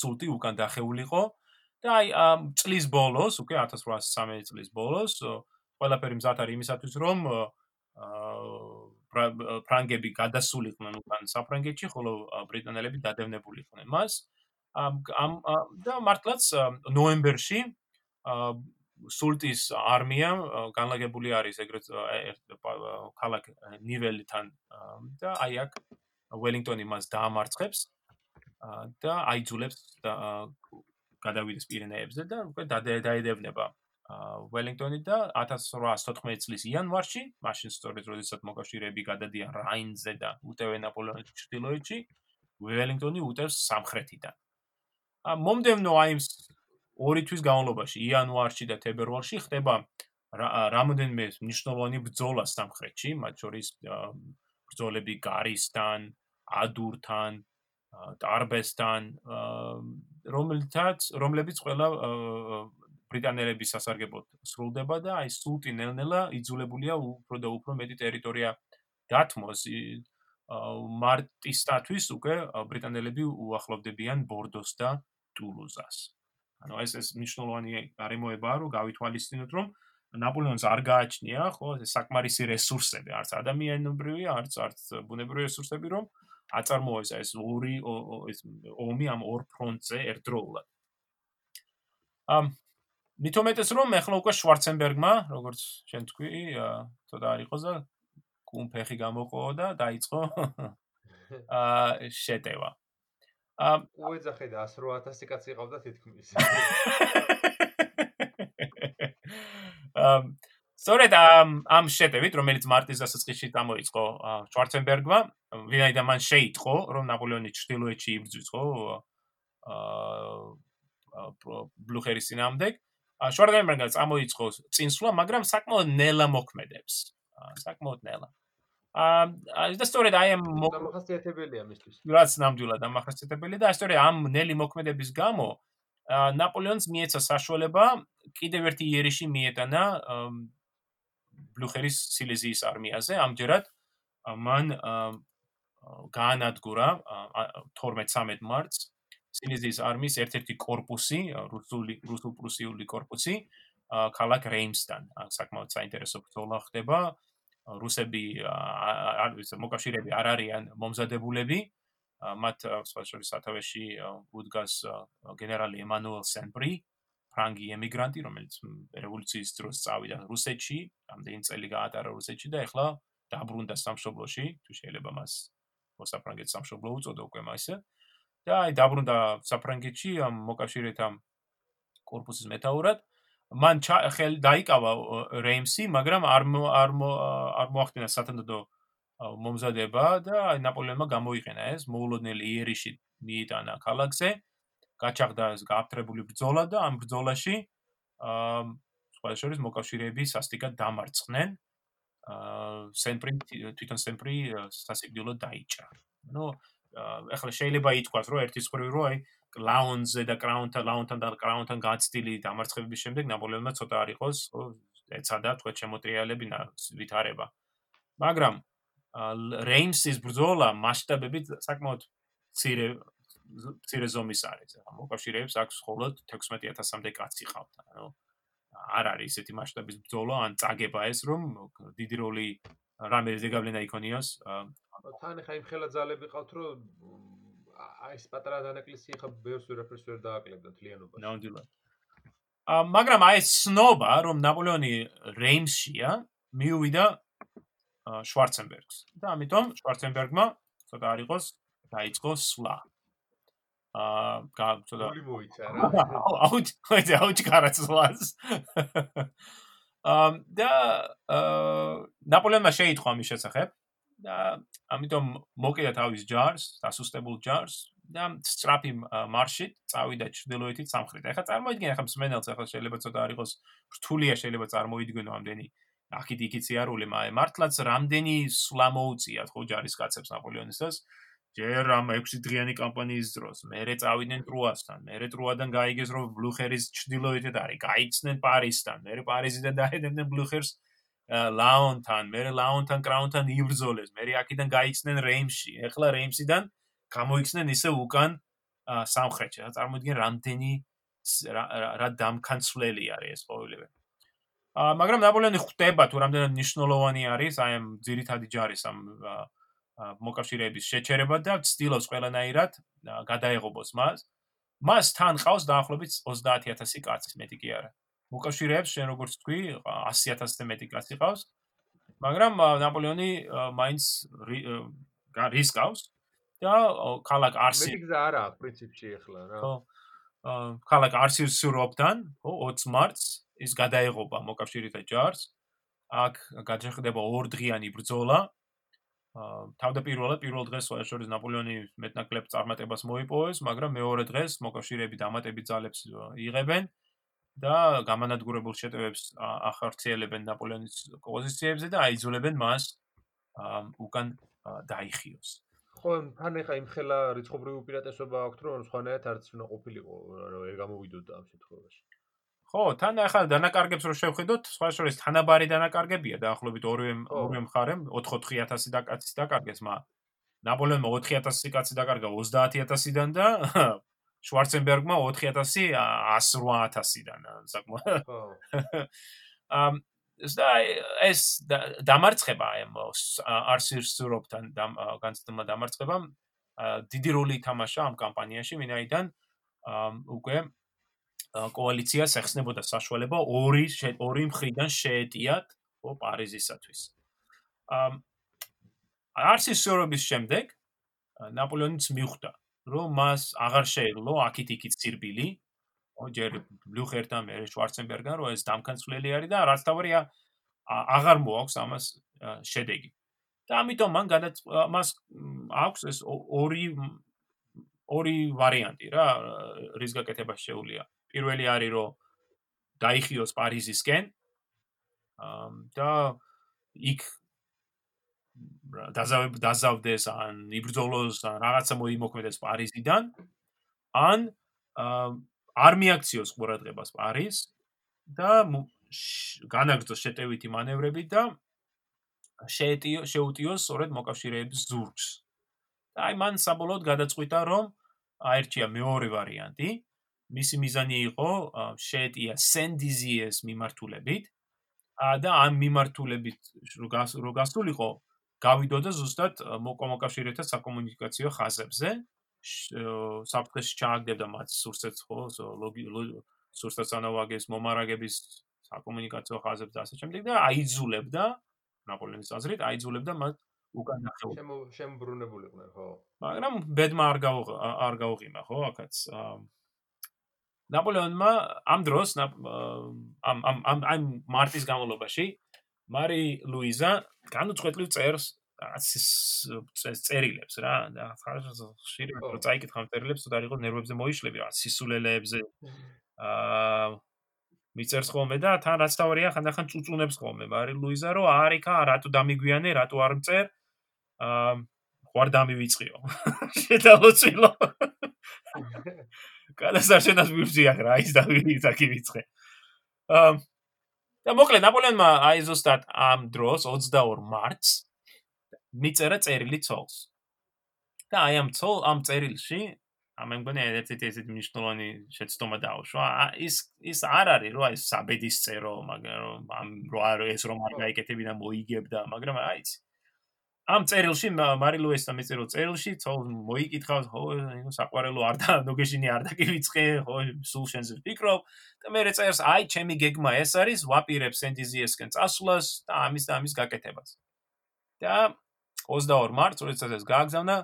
სულტი უკან დახეულიყო და აი წლის ბოლოს, უკვე 1813 წლის ბოლოს, ყველაფერი მზად არის იმისათვის, რომ ფრანგები გადასულიყვნენ უკან საფრანგეთში, ხოლო ბრიტანელები დადევნებულიყვნენ მას. ამ ამ და მართლაც ნოემბერში სულტის არმია განლაგებული არის ეგრეთ ქალაქ ნიველთან და აი აქ ველინგტონი მას დაამარცხებს და აიძულებს გადავიდეს პირენეებზე და უკვე დაედევნება ველინგტონი და 1814 წლის იანვარში, მაშინ სწორედ როდესაც მოკავშირეები გადადიან რაინზე და უტევენ ნაპოლეონის ჩრდილოეთში, ველინგტონი უტევს სამხრეთიდან. ა მომდევნო აი ეს ორი თვის განმავლობაში, იანვარში და თებერვალში ხდება რამოდენმე მნიშვნელოვანი ბრძოლა სამხრეთში, მათ შორის ბრძოლები გარისთან, ადურთან, ტარბესთან, რომელთაც რომლებიც ყველა ბრიტანელების სასარგებლოდ სრულდება და აი სულტი ნელ-ნელა იძულებულია უფრო და უფრო მეტი ტერიტორია დათმოს მარტისთათვის უკვე ბრიტანელები უახლოვდებიან ბორდოს და ტულუზას. ანუ ეს ეს მნიშვნელოვანი გარემოებაა, რომ გავითვალისწინოთ, რომ ნაპოლეონს არ გააჩნია ხო ეს საკმარისი რესურსები, არც ადამიანური, არც არც ბუნებრივი რესურსები, რომ აწარმოოს ეს ორი ეს ომი ამ ორ ფრონტზე ერთდროულად. ამ მithumetes რომ ეხლა უკვე შვარცენბერგმა, როგორც შენ თქვი, ცოტა არ იყოს და კუმფეხი გამოყო და დაიწყო აა შეტევა. უეძახე და 108000 კაცი ყავდა თითქმის. ამ სწორედ ამ ამ შეტევით, რომელიც მარტის დასაწყისში გამოიწყო შვარცენბერგმა, ვინაიდან მან შეიტყო, რომ ნაპოლეონი ჩრდილოეთში იბრძვის, ხო? აა ბლუხერის წინამდე. შვარცენბერგმა წამოიწყო წინსვლა, მაგრამ საკმაოდ ნელა მოქმედებს. საკმაოდ ნელა. აა აა და სწორედ აი ამ დამახასიათებელია მისთვის. რაც ნამდვილად დამახასიათებელია და სწორედ ამ ნელი მოქმედების გამო ნაპოლეონს მიეცა საშუალება კიდევ ერთი იერიში მიეტანა ბლუხერის სილეზიის არმიაზე. ამჯერად მან გაანადგურა 12-13 მარტს სილეზიის არმიის ერთ-ერთი корпуსი, რუსული რუსულ-პრუსიული корпуსი, ქალაქ რეიმსთან. საკმაოდ საინტერესო ბრძოლა ხდება. აა რუსები არის მოკავშირეები არ არიან მომზადებულები. მათ სხვა შორის სათავეში უდგას გენერალი ემანუელ სენბრი ფრანგი ემიგრანტი რომელიც რევოლუციის დროს წავიდა რუსეთში რამდენი წელი გაატარა რუსეთში და ეხლა დაბრუნდა სამშობლოში. თუ შეიძლება მას მოსაფრანგეთს სამშობლო უწოდა უკვე მასე და აი დაბრუნდა საფრანგეთში ამ მოკავშირეთა კორპუსის მეტაურად. მან ხელ დაიკავა რეიმსი, მაგრამ არ არ არ მოახდინა სათანდო მომზადება და ნაპოლეონმა გამოიყენა ეს მოულოდნელი იერიში მიიტანა ქალაქზე. გაჩაღდა ეს გააფთრებული ბრძოლა და ამ ბრძოლაში აა სხვა შორის მოკავშირეები სასტიკად დამარცხნენ. აა სენპრი თვითონ სენპრი სასიკვდილო დაიჭრა. ნუ ახლა შეიძლება ითქვას, რომ ერთის ხრივ რო აი კლაუნზე და კრაუნთან ლაუნთან და კრაუნთან გაცდილი დამარცხების შემდეგ ნაპოლეონმა ცოტა არ იყოს, ეცადა თქვა შემოტრიალები ვითარება. მაგრამ რეიმსის ბრძოლა მასშტაბებით საკმაოდ ცირე მცირე ზომის არის. ახლა მოკავშირეებს აქვს მხოლოდ 16000-მდე კაცი ყავთ. ანუ არ არის ესეთი მასშტაბის ბრძოლა, ან წაგება ეს რომ დიდი როლი რამე ზეგავლენა იქონიოს. თან ხა იმ ხელა ძალები ყავთ რომ აი ეს პატარა დანაკლისი ხა ბევრს ვერაფერს ვერ დააკლებდა თლიანობაში. ნამდვილად. ა მაგრამ აი სნობა რომ ნაპოლეონი რეიმსშია, მიუვიდა შვარცენბერგს. და ამიტომ შვარცენბერგმა ცოტა არ იყოს დაიწყო სვლა. აა გააცოდა გული მოიცა რა აუჩ ხოთი აუჩ კარაცლას ამ და აა ნაპოლეონმა შეიტყვა მის შესახებ და ამიტომ მოკიდა თავის ჯარს, დასუსტებულ ჯარს და სტრაფი მარშით წავიდა ჩრდილოეთით სამხრეთ. ეხლა წარმოიდგინე ახლა მსმენელს ახლა შეიძლება ცოტა არ იყოს რთულია შეიძლება წარმოიდგინო ამდენი აქეთ იქით სიარული, მაგრამ მართლაც რამდენი სვლა მოუწიათ ხო ჯარისკაცებს ნაპოლეონისას ჯერ ამ 6 დღიანი კამპანიის დროს მერე წავიდნენ ტრუასთან, მერე ტრუადან გაიგეს რომ ბლუხერის ჩრდილოეთით არის, გაიცნენ პარიზთან, მერე პარიზიდან დაედევნენ ბლუხერს ლაონთან, მე ლაონთან კრაუნთან იბრძოლეს, მე აქედან გაიქცნენ რეიმში. ეხლა რეიმსიდან გამოიქცნენ ისე უკან სამხრეთში. რა წარმოიდგენ რამდენი რა დამკანცვლელი არის ეს ყოველივე. აა მაგრამ ნაპოლეონი ხვდება თუ რამდენად ნიშნულოვანი არის აი ამ ძირითადი ჯარის ამ მოკავშირეების შეჩერება და ცდილობს ყველანაირად გადაეღობოს მას. მას თან ყავს დაახლოებით 30000 კაცი, მეტი კი არა. მოკავშირეებს შენ როგორც თქვი 100000-ზე მეტი კაცი ყავს. მაგრამ ნაპოლეონი მაინც რისკავს და ქალაქ არსი მეტი გზა არა პრინციპში ახლა რა. ხო. ქალაქ არსის სურობთან, ხო, 20 მარტს ის გადაეღობა მოკავშირეთა ჯარს. აქ გაჩერდება ორდღიანი ბრძოლა. თავდაპირველად პირველ დღეს შორის ნაპოლეონი მეტნაკლებ წარმატებას მოიპოვეს, მაგრამ მეორე დღეს მოკავშირეები დამატებით ძალებს იღებენ და გამანადგურებულ შეტევებს ახორციელებენ ნაპოლეონის პოზიციებზე და აიძულებენ მას უკან დაიხიოს. ხო, თან ეხა იმ ხელა რიცხობრივი უპირატესობა აქვს, რომ სხვანაირად არც უნდა ყოფილიყო, რომ ეგ გამოვიდოდა ამ შემთხვევაში. ხო, თან ახლა დანაკარგებს რო შევხედოთ, სხვა შორის თანაბარი დანაკარგებია დაახლოებით ორივე ორივე მხარემ 4-4000 დაკაცის დაკარგეს, მაგრამ ნაპოლეონმა 4000 კაცი დაკარგა 30000-დან და შვარცენბერგმა 4000 108000-დან, საკმაოდ. ამ ეს დამარცხება ამ არსირს სურობთან განცდომა დამარცხება დიდი როლი ითამაშა ამ კამპანიაში, ვინაიდან უკვე კოალიციას ეხსნებოდა საშუალება ორი ორი მხრიდან შეეტიათ ო პარიზისათვის. ამ არსის სურობის შემდეგ ნაპოლეონიც მიხვდა, რომ მას აღარ შეეძლო აქით-იქით ცირბილი, ჯერ ბლუხერთან მე შვარცენბერგთან რომ ეს დამკანცვლელი არის და რაც თავია აღარ მოაქვს ამას შედეგი. და ამიტომ მან გადაც მას აქვს ეს ორი ორი ვარიანტი რა რის გაკეთება შეუულია. პირველი არის რომ დაიხიოს პარიზისკენ და იქ დაზავ დაზავდეს ან იბრძოლოს ან რაღაცა მოიმოქმედოს პარიზიდან ან არ მიაქციოს ყურადღებას პარიზს და განაგრძოს შეტევითი მანევრები და შეეტიო შეუტიოს სწორედ მოკავშირეების ზურგს. და აი მან საბოლოოდ გადაწყვიტა რომ აერჩია მეორე ვარიანტი. მისი მიზანი იყო შეეტია სენდიზიეს მიმართულებით. და ამ მიმართულებით რო გასულიყო, გავიდოდა ზუსტად მოკავშირეთა საკომუნიკაციო ხაზებზე. საფრთხეში ჩააგდებდა მათ სურსეთს ხო სურსეთს ანავაგეს მომარაგების საკომუნიკაციო ხაზებს და ასე შემდეგ და აიძულებდა ნაპოლეონის აზრით აიძულებდა მათ უკან ნახეულ შემბრუნებულიყვნენ ხო მაგრამ ბედმა არ გაუ არ გაუღიმა ხო აქაც ნაპოლეონმა ამ დროს ამ ამ ამ მარტის განმავლობაში მარი ლუიზა განუწყვეტლივ წერს ასის წერილებს რა ხშირად რომ წაიკითხავ წერილებს თუ დარიღო ნერვებზე მოიშლები რა სისულელეებზე აა მიწერს ხოლმე და თან რაც თავარია ხანდახან წუწუნებს ხოლმე. მარი ლუიზა რომ არიქა რატო დამიგვიანე რატო არ მწერ აა ვარ დამივიწყიო. შედავოცილო გადასარჩენას მივწია რა ის დავივიწყე აა და მოკლედ ნაპოლეონმა აი ზუსტად ამ დროს 22 მარტს მიწერა წერილი ცოლს. და აი ამ ცოლ ამ წერილში ამ მგონი ერთ-ერთი ესეთი მნიშვნელოვანი შეცდომა დაუშვა. ის ის არ არის რომ აი საბედის წერო, მაგრამ ამ რო არ ეს რომ არ გაიკეთებინა მოიგებდა, მაგრამ აიც ამ წერილში მარი ლუისთან მიწერო წერილში მოიკითხავს, ხო, ნუ საყვარელო არ და ნოგეშინი არ დაკივიწყე, ხო, სულ შენზე ვფიქრობ და მე წერს აი ჩემი გეგმა ეს არის, ვაპირებ სენტიზიესკენ წასვლას და ამის და ამის გაკეთებას. და 22 მარტს, როდესაც ეს გააგზავნა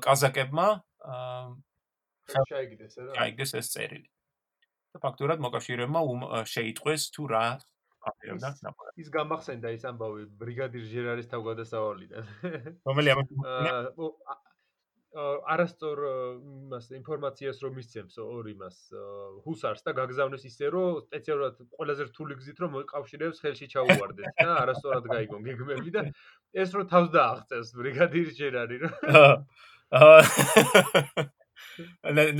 კაზაკებმა, შეიგდეს რა. აიგდეს ეს წერილი. და ფაქტურად მოკავშირეებმა შეიტყვეს თუ რა აპირებდა ნაპოლეონი. ის გამახსენდა ის ამბავი ბრიგადირ ჟერარის თავგადასავალიდან. რომელი ამბავი? არასწორ იმას ინფორმაციას რომ მისცემს ორ იმას ჰუსარს და გაგზავნეს ისე რომ სპეციალურად ყველაზე რთული გზით რომ მოიყავშირებს ხელში ჩაუვარდეს და არასწორად გაიგონ გეგმები და ეს რომ თავს დააღწევს ბრიგადირი ჯერარი რომ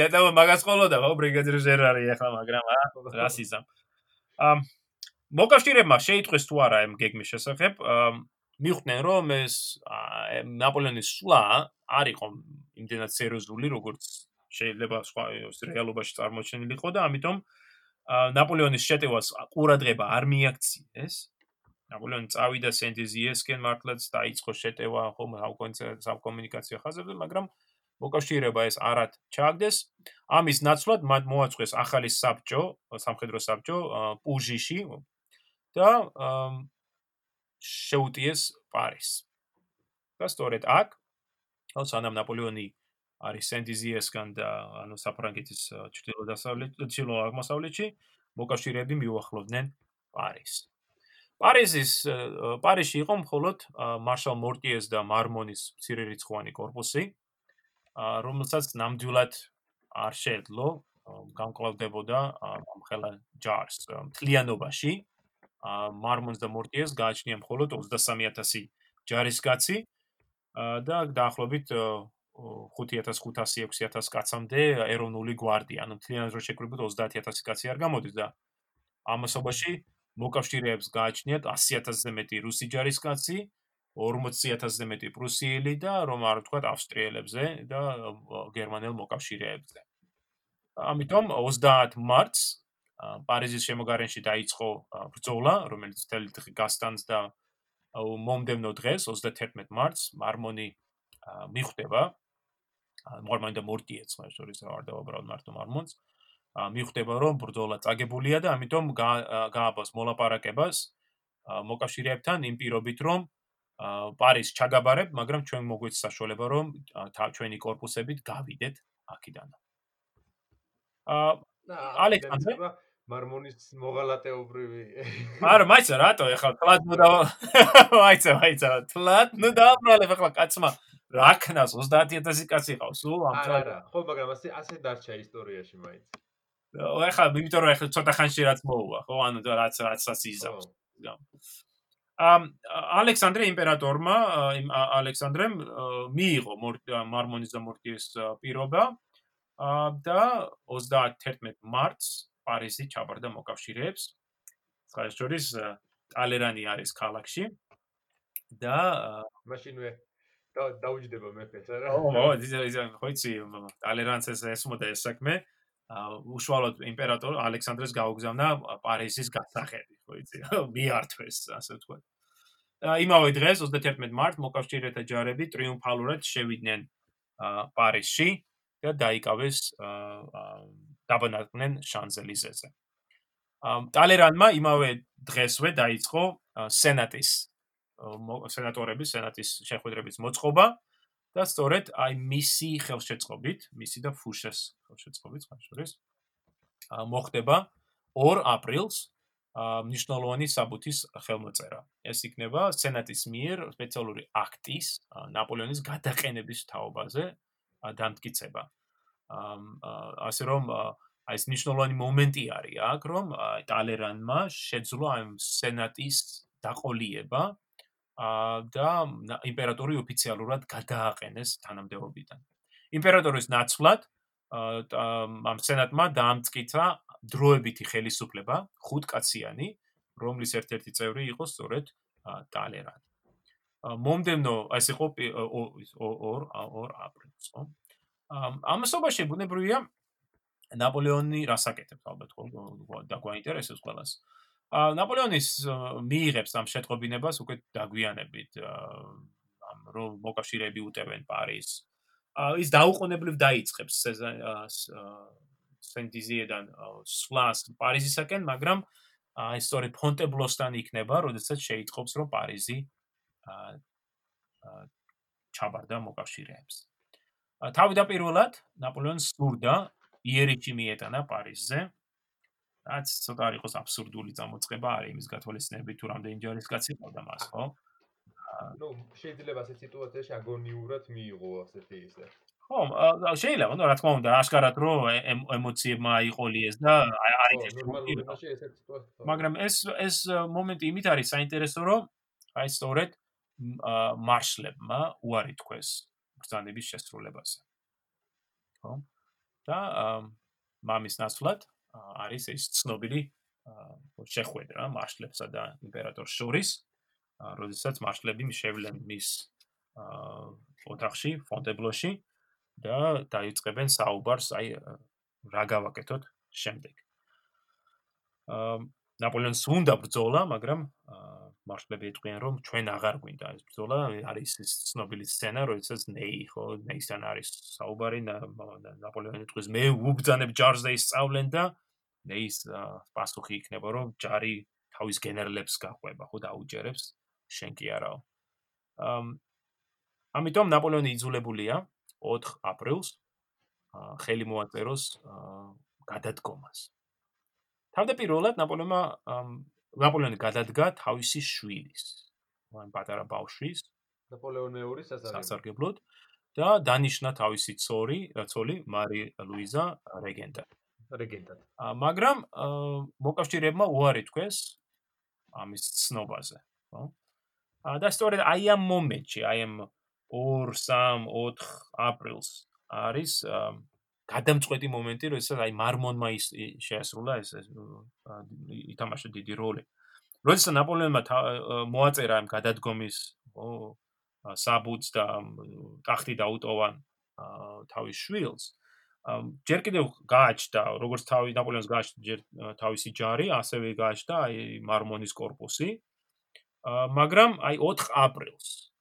ნეტავ მაგას ყოლოდა ხო ბრიგადირი ჯერარი ახლა მაგრამ რა რასიზამ ამ მოკავშირეებმა შეიტყვეს თუ არა ამ გეგმის შესახებ, მიხვდნენ რომ ეს ნაპოლეონის სვლა არ იყო იმდენად სერიოზული, როგორც შეიძლება სხვა რეალობაში წარმოჩენილიყო და ამიტომ ნაპოლეონის შეტევას ყურადღება არ მიაქციეს. ნაპოლეონი წავიდა სენტიზიესკენ მართლაც დაიწყო შეტევა ხომ საკომუნიკაციო ხაზებზე, მაგრამ მოკავშირეება ეს არად ჩააგდეს. ამის ნაცვლად მათ მოაწყვეს ახალი საბჭო, სამხედრო საბჭო პუჟიში და შეუტიეს პარიზს. და სწორედ აქ სანამ ნაპოლეონი არის სენტიზიესგან და ანუ საფრანგეთის ჩრდილო-დასავლეთ ჩრდილო-აღმოსავლეთში მოკავშირეები მიუახლოვდნენ პარიზს. პარიზის პარიზში იყო მხოლოდ მარშალ მორტიეს და მარმონის მცირერიცხოვანი корпуსი, რომელსაც ნამდვილად არ შეძლო გამკლავდებოდა ამხელა ჯარს მთლიანობაში. მარმონს და მორტიეს გააჩნია მხოლოდ 23000 ჯარისკაცი და დაახლოებით 5500-6000 კაცამდე ეროვნული გვარდია, ანუ მთლიანად რო შეკრიბოთ 30000 კაცი არ გამოდის და ამასობაში მოკავშირეებს გააჩნიათ 100000-ზე მეტი რუსი ჯარისკაცი, 40000-ზე მეტი პრუსიელი და რომ არ ვთქვათ ავსტრიელებზე და გერმანელ მოკავშირეებზე. ამიტომ 30 მარტს პარიზის შემოგარენში დაიწყო ბრძოლა, რომელიც მთელი გასტანს და მომდევნო დღეს 31 მარტს მარმონი მიხვდება. მარმონი და მორტი ეცხა შორის რა არ დავაბრალ მარტო მარმონს. მიხვდება რომ ბრძოლა წაგებულია და ამიტომ გააბას მოლაპარაკებას მოკავშირეებთან იმ პირობით რომ პარიზ ჩაგაბარებ მაგრამ ჩვენ მოგვეც საშუალება რომ ჩვენი корпуსებით გავიდეთ აქიდან ალექსანდრე? მარმონის მოღალატეობრივი. არა მაიცა რატო? ეხლა თლად ნუ და მაიცა მაიცა თლად ნუ დააბრალებ ეხლა კაცმა რა ქნას 30000 კაცი ყავს სულ ამ არა არა ხო მაგრამ ასე ასე დარჩა ისტორიაში მაინც. ეხლა იმიტომ რომ ეხლა ცოტა ხანში რაც მოუვა ხო ანუ რაც რაცაც იზავს ამ ალექსანდრე იმპერატორმა ალექსანდრემ მიიღო მარმონის და მორტიეს პირობა და 31 მარტს პარიზი ჩაბარდა მოკავშირეებს. ხაიშორის ტალერანი არის ქალაქში და მაშინვე და დაუჯდება მეფეს არა? ო, ისა ისა ხოიცი ტალერანს ეს ესმოდა ეს საქმე. უშუალოდ იმპერატორ ალექსანდრეს გაუგზავნა პარიზის გასახედი, ხოიცი? მიართვეს, ასე ვთქვათ. და იმავე დღეს 31 მარტს მოკავშირეთა ჯარები ტრიუმფალურად შევიდნენ პარიზში და დაიკავეს დაბანაკდნენ შანზელიზეზე. ტალერანმა იმავე დღესვე დაიწყო სენატის სენატორების სენატის შეხვედრების მოწყობა და სწორედ აი მისი ხელშეწყობით, მისი და ფუშეს ხელშეწყობით, ხაშურის მოხდება 2 აპრილს ნიშნულოვანი საბუთის ხელმოწერა. ეს იქნება სენატის მიერ სპეციალური აქტის ნაპოლეონის გადაყენების თაობაზე დამტკიცება. ასე რომ აი ეს ნიშნულოვანი მომენტი არის აქ რომ ტალერანმა შეძლო ამ სენატის დაყოლიება და იმპერატორი ოფიციალურად გადააყენეს თანამდებობიდან. იმპერატორის ნაცვლად ამ სენატმა დაამტკიცა დროებითი ხელისუფლება ხუთკაციანი, რომლის ერთ-ერთი წევრი იყო სწორედ ტალერანი. მომდენო ეს იყო 2 2 აპრილს, ხო? ამასობაში ბუნებრივია ნაპოლეონი რასაკეთებს ალბათ ხო და გვაინტერესებს ყველას. ა ნაპოლეონის მიიღებს ამ შეტყობინებას უკვე დაგვიანებით ამ რომ მოკავშირეები უტევენ პარიზს. ა ის დაუყოვნებლივ დაიწყებს სენტიზიედან სლას პარიზისაკენ, მაგრამ აი სწორი ფონტებლოსთან იქნება, როდესაც შეიტყობს რომ პარიზი ჩაბარდა მოკავშირეებს. თავდაპირველად ნაპოლეონს სურდა იერიჩი მიეტანა პარიზზე. რაც ცოტა არ იყოს აბსურდული წამოწყება არის იმის გათვალისწინებით თუ რამდენი ჯარისკაცი ყავდა მას, ხო? ну, შეიძლება ასეთ სიტუაციაში აგონიურად მიიღო ასეთი ისე. ხო, შეიძლება, ну, რა თქმა უნდა, აშკარად რო ემოციებმა აიყოლიეს და არის ეს ნორმალურობაში ესეთ სიტუაცია. მაგრამ ეს ეს მომენტი იმით არის საინტერესო, რომ აი სწორედ მარშლებმა უარი თქვეს ბრძანების შესრულებაზე. ხო? და მამის ნაცვლად არის ეს ცნობილი შეხვედრა მარშლებსა და იმპერატორს შორის, როდესაც მარშლები შევლენ მის ოთახში, ფონტებლოში და დაიწყებენ საუბარს, აი რა გავაკეთოთ შემდეგ. აა ნაპოლეონს უნდა ბრძოლა, მაგრამ მარშლები ეტყვიან, რომ ჩვენ აღარ გვინდა ეს ბრძოლა, არის ის ცნობილი სცენა, როდესაც ნეი ხო, ნეისთან არის საუბარი, ნაპოლეონი ეტყვის მე უბძანებ ჯარს და ისწავლენ და ნეის პასუხი იქნება, რომ ჯარი თავის გენერლებს გაყვება, ხო, დაუჯერებს, შენ კი არაო. ამ ამიტომ ნაპოლეონი იძულებულია 4 აპრილს ხელი მოაწეროს გადადგომას. თავდაპირველად ნაპოლეონმა ნაპოლეონი გადადგა თავისი შვილის, მან პატარა ბავშვის ნაპოლეონეურის სასარგებლოდ და დანიშნა თავისი ცორი, ცოლი მარი ლუიზა რეგენტად. რეგენტად. მაგრამ მოკავშირეებმა უარი თქვეს ამის ცნობაზე, ხო? და სწორედ აი ამ მომენტში, აი ამ 2-3-4 აპრილს არის გადამწყვეტი მომენტი, როდესაც აი მარმონმა ის შეასრულა ეს ითამაშა დიდი როლი. როდესაც ნაპოლეონმა მოაწერა ამ გადადგომის საბუთს და ტახტი დაუტოვა თავის შვილს, ჯერ კიდევ გააჩნდა, როგორც თავი ნაპოლეონს გააჩნდა ჯერ თავისი ჯარი, ასევე გააჩნდა აი მარმონის корпуსი. მაგრამ აი 4 აპრილს,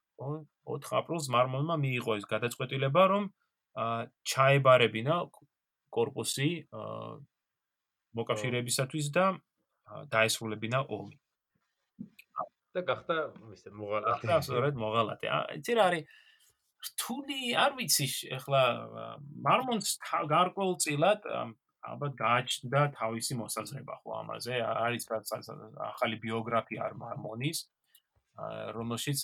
4 აპრილს მარმონმა მიიღო ეს გადაწყვეტილება, რომ ჩაებარებინა корпуსი მოკავშირეებისათვის და დაესრულებინა ომი. და გახდა ისე მოღალატე. და სწორედ მოღალატე. იცი რა არის რთული, არ ვიცი, ახლა მარმონს გარკვეულწილად ალბათ გააჩნდა თავისი მოსაზრება ხო ამაზე. არის ახალი ბიოგრაფია არ მარმონის, რომელშიც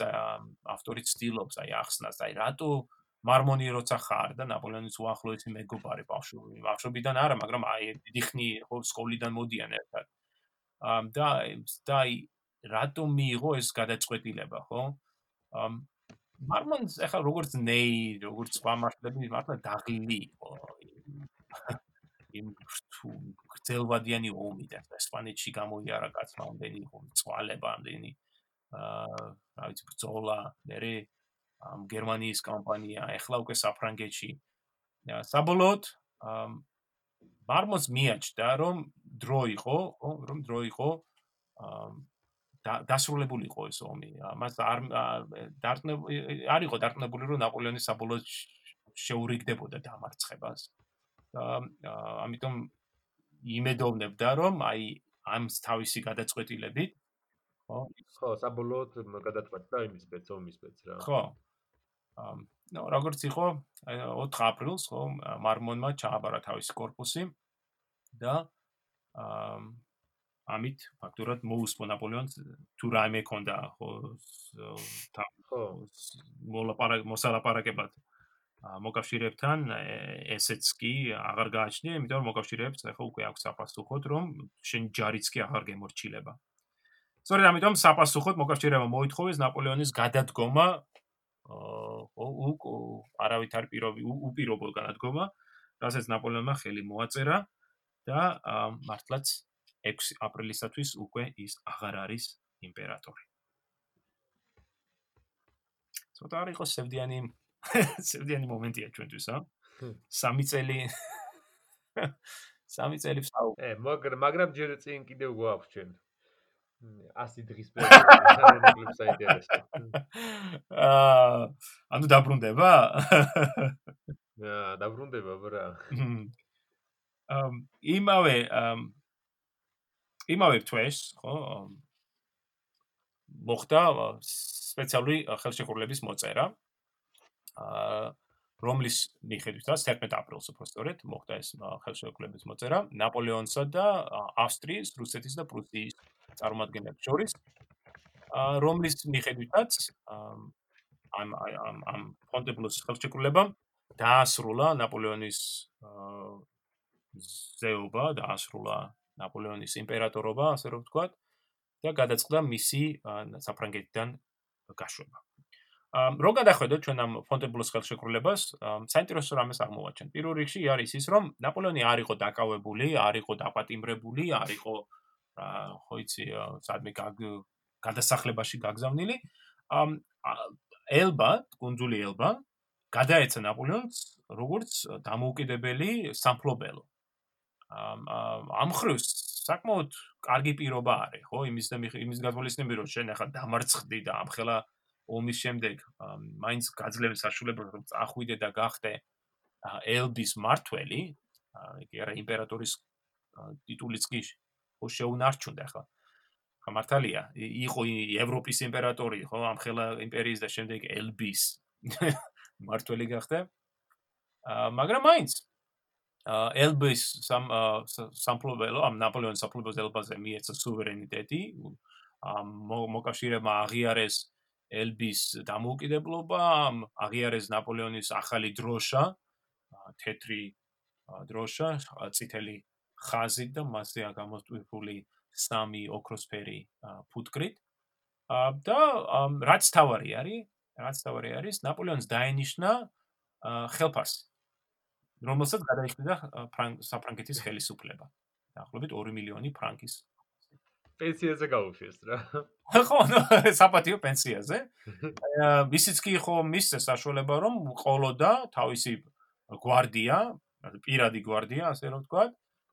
ავტორი ცდილობს აი ახსნას, აი რატო აა მარმონი როცა ხარ და ნაპოლეონის უახლოესი მეგობარი ბავშვი, ბავშვიდან არა, მაგრამ აი დიდი ხნი ხო სკოლიდან მოდიან ერთად. ამ და და რატო მიიღო ეს გადაწყვეტილება, ხო? ამ მარმონს ახლა როგორც ნეი, როგორც სხვა მარშლები მართლა დაღლილი იყო. იმ თუ გრძელვადიანი ომი და ესპანეთში გამოიარა კაცმა ამდენი წვალება ამდენი აა რა ვიცი ბრძოლა, ამ გერმანიის კამპანია, ახლა უკვე საფრანგეთში. საბოლოოდ ამ მარმონს მიაჩნდა რომ დრო იყო, რომ დრო იყო ამ დასრულებული იყო ეს ომი. მას არ დარტნებული არ იყო დარტნებული რომ ნაპოლეონის საბოლოოდ შეურიგდებოდა დამარცხებას. და ამიტომ იმედოვნებდა რომ აი ამ თავისი გადაწყვეტილებით ხო ხო საბოლოოდ გადაწყვეტდა იმის ბეც ომის ბეც რა. ხო. ну, როგორც იყო 4 აპრილს, ხო, მარმონმა ჩააბარა თავისი корпуსი და ამით ფაქტურად მოუსპო ნაპოლეონს თუ რაიმე ჰქონდა ხო ხო მოლაპარაკ მოსალაპარაკებად მოკავშირეებთან ესეც კი აღარ გააჩნია, იმიტომ რომ მოკავშირეებს ახლა უკვე აქვს აპასუხოთ, რომ შენ ჯარიც კი აღარ გემორჩილება. სწორედ ამიტომ საპასუხოდ მოკავშირეებმა მოითხოვეს ნაპოლეონის გადადგომა უკ არავით არ პირობი უპირობო გადადგომა რასაც ნაპოლეონმა ხელი მოაწერა და მართლაც 6 აპრილისათვის უკვე ის აღარ არის იმპერატორი. ცოტა არ იყოს სევდიანი სევდიანი მომენტია ჩვენთვის, ა? სამი წელი სამი წელი ვსაუ. ე, მაგრამ მაგრამ ჯერ წინ კიდევ გვაქვს ჩვენ. 100 დღის პერიოდი საინტერესო. აა, ანუ დაბრუნდება? აა, დაბრუნდება, ბრა. ამ იმავე ამ იმავე თვეს, ხო? მოხდა სპეციალური ხელშეკრულების მოწერა. აა რომლის მიხედვითაც 11 აპრილს უბრალოდ მოხდა ეს ხელშეკრულების მოწერა ნაპოლეონსა და ავსტრიის, რუსეთის და პრუსიის წარმომადგენლებს შორის. აა რომლის მიხედვითაც ამ ამ ამ ფონტებლოს ხელშეკრულებამ დაასრულა ნაპოლეონის ზეობა, დაასრულა ნაპოლეონის იმპერატორობა, ასე რომ ვთქვათ, და გადაწყდა მისი საფრანგეთიდან გაშვება. ამ რო გადახედოთ ჩვენ ამ ფონტებლოს ხელშეკრულებას, საინტერესო რამეს აღმოვაჩენთ. პირველ რიგში არის ის, რომ ნაპოლეონი არ იყო დაკავებული, არ იყო დაპატიმრებული, არ იყო ხო იცი, სადმე გადასახლებაში გაგზავნილი. ამ ელბა, კონძული ელბა გადაეცა ნაპოლეონს როგორც დამოუკიდებელი სამფლობელო. ამ ამ ხრევს საკმაოდ კარგი პირობა არის, ხო? იმის იმის გათვალისწინებით რომ შენ ახლა დამარცხდი და ამხელა ომის შემდეგ მაინც გაძლევს საშუალებას რომ წახვიდე და გახდე ელბის მართველი, იგი არა იმპერატორის ტიტულიც კი შეუნარჩუნდა ახლა. მართალია, იყო ევროპის იმპერატორი, ხო, ამხელა იმპერიის და შემდეგ ელბის მართველი გახდა. მაგრამ მაინც აა ელბის სამ სამფლობელო ამ ნაპოლეონის სამფლობელოს ელბაზე მიეცა სუვერენიტეტი. აა მოკავშირეებმა აღიარეს ელბის დამოუკიდებლობა, აღიარეს ნაპოლეონის ახალი დროშა, თეთრი დროშა, წითელი ხაზი და მასზე აღმოსტვიფული სამი ოქროსფერი ფუტკრით. აა და რაც თავარი არის, რაც თავარი არის, ნაპოლეონს დაენიშნა ხელფასი. რომელსაც გადაიხდიდა საფრანგეთის ხელისუფლება. დაახლოებით 2 მილიონი ფრანკის. პენსიაზე გაუშვეს რა. ხო, საპატიო პენსიაზე. ისიც კი ხო მისცეს საშუალება რომ ყოლოდა თავისი გვარდია, პირადი გვარდია, ასე რომ ვთქვა.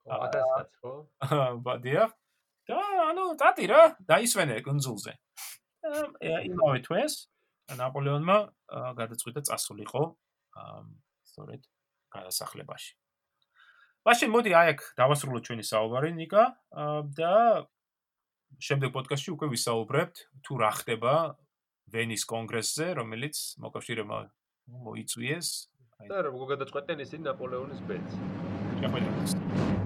1000-ს ხო? ბადია. და ანუ დათი რა, დაისვენე კონძულზე. იმავე თვეს ნაპოლეონმა გადაწყვიტა წასულიყო სწორედ გადასახლებაში. მაშინ მოდი აი აქ დავასრულოთ ჩვენი საუბარი ნიკა და შემდეგ პოდკასტში უკვე ვისაუბრებთ თუ რა ხდება ვენის კონგრესზე, რომელიც მოკავშირეებმა მოიწვიეს. და როგორ გადაწყვეტენ ისინი ნაპოლეონის ბედს. შეხვედრას.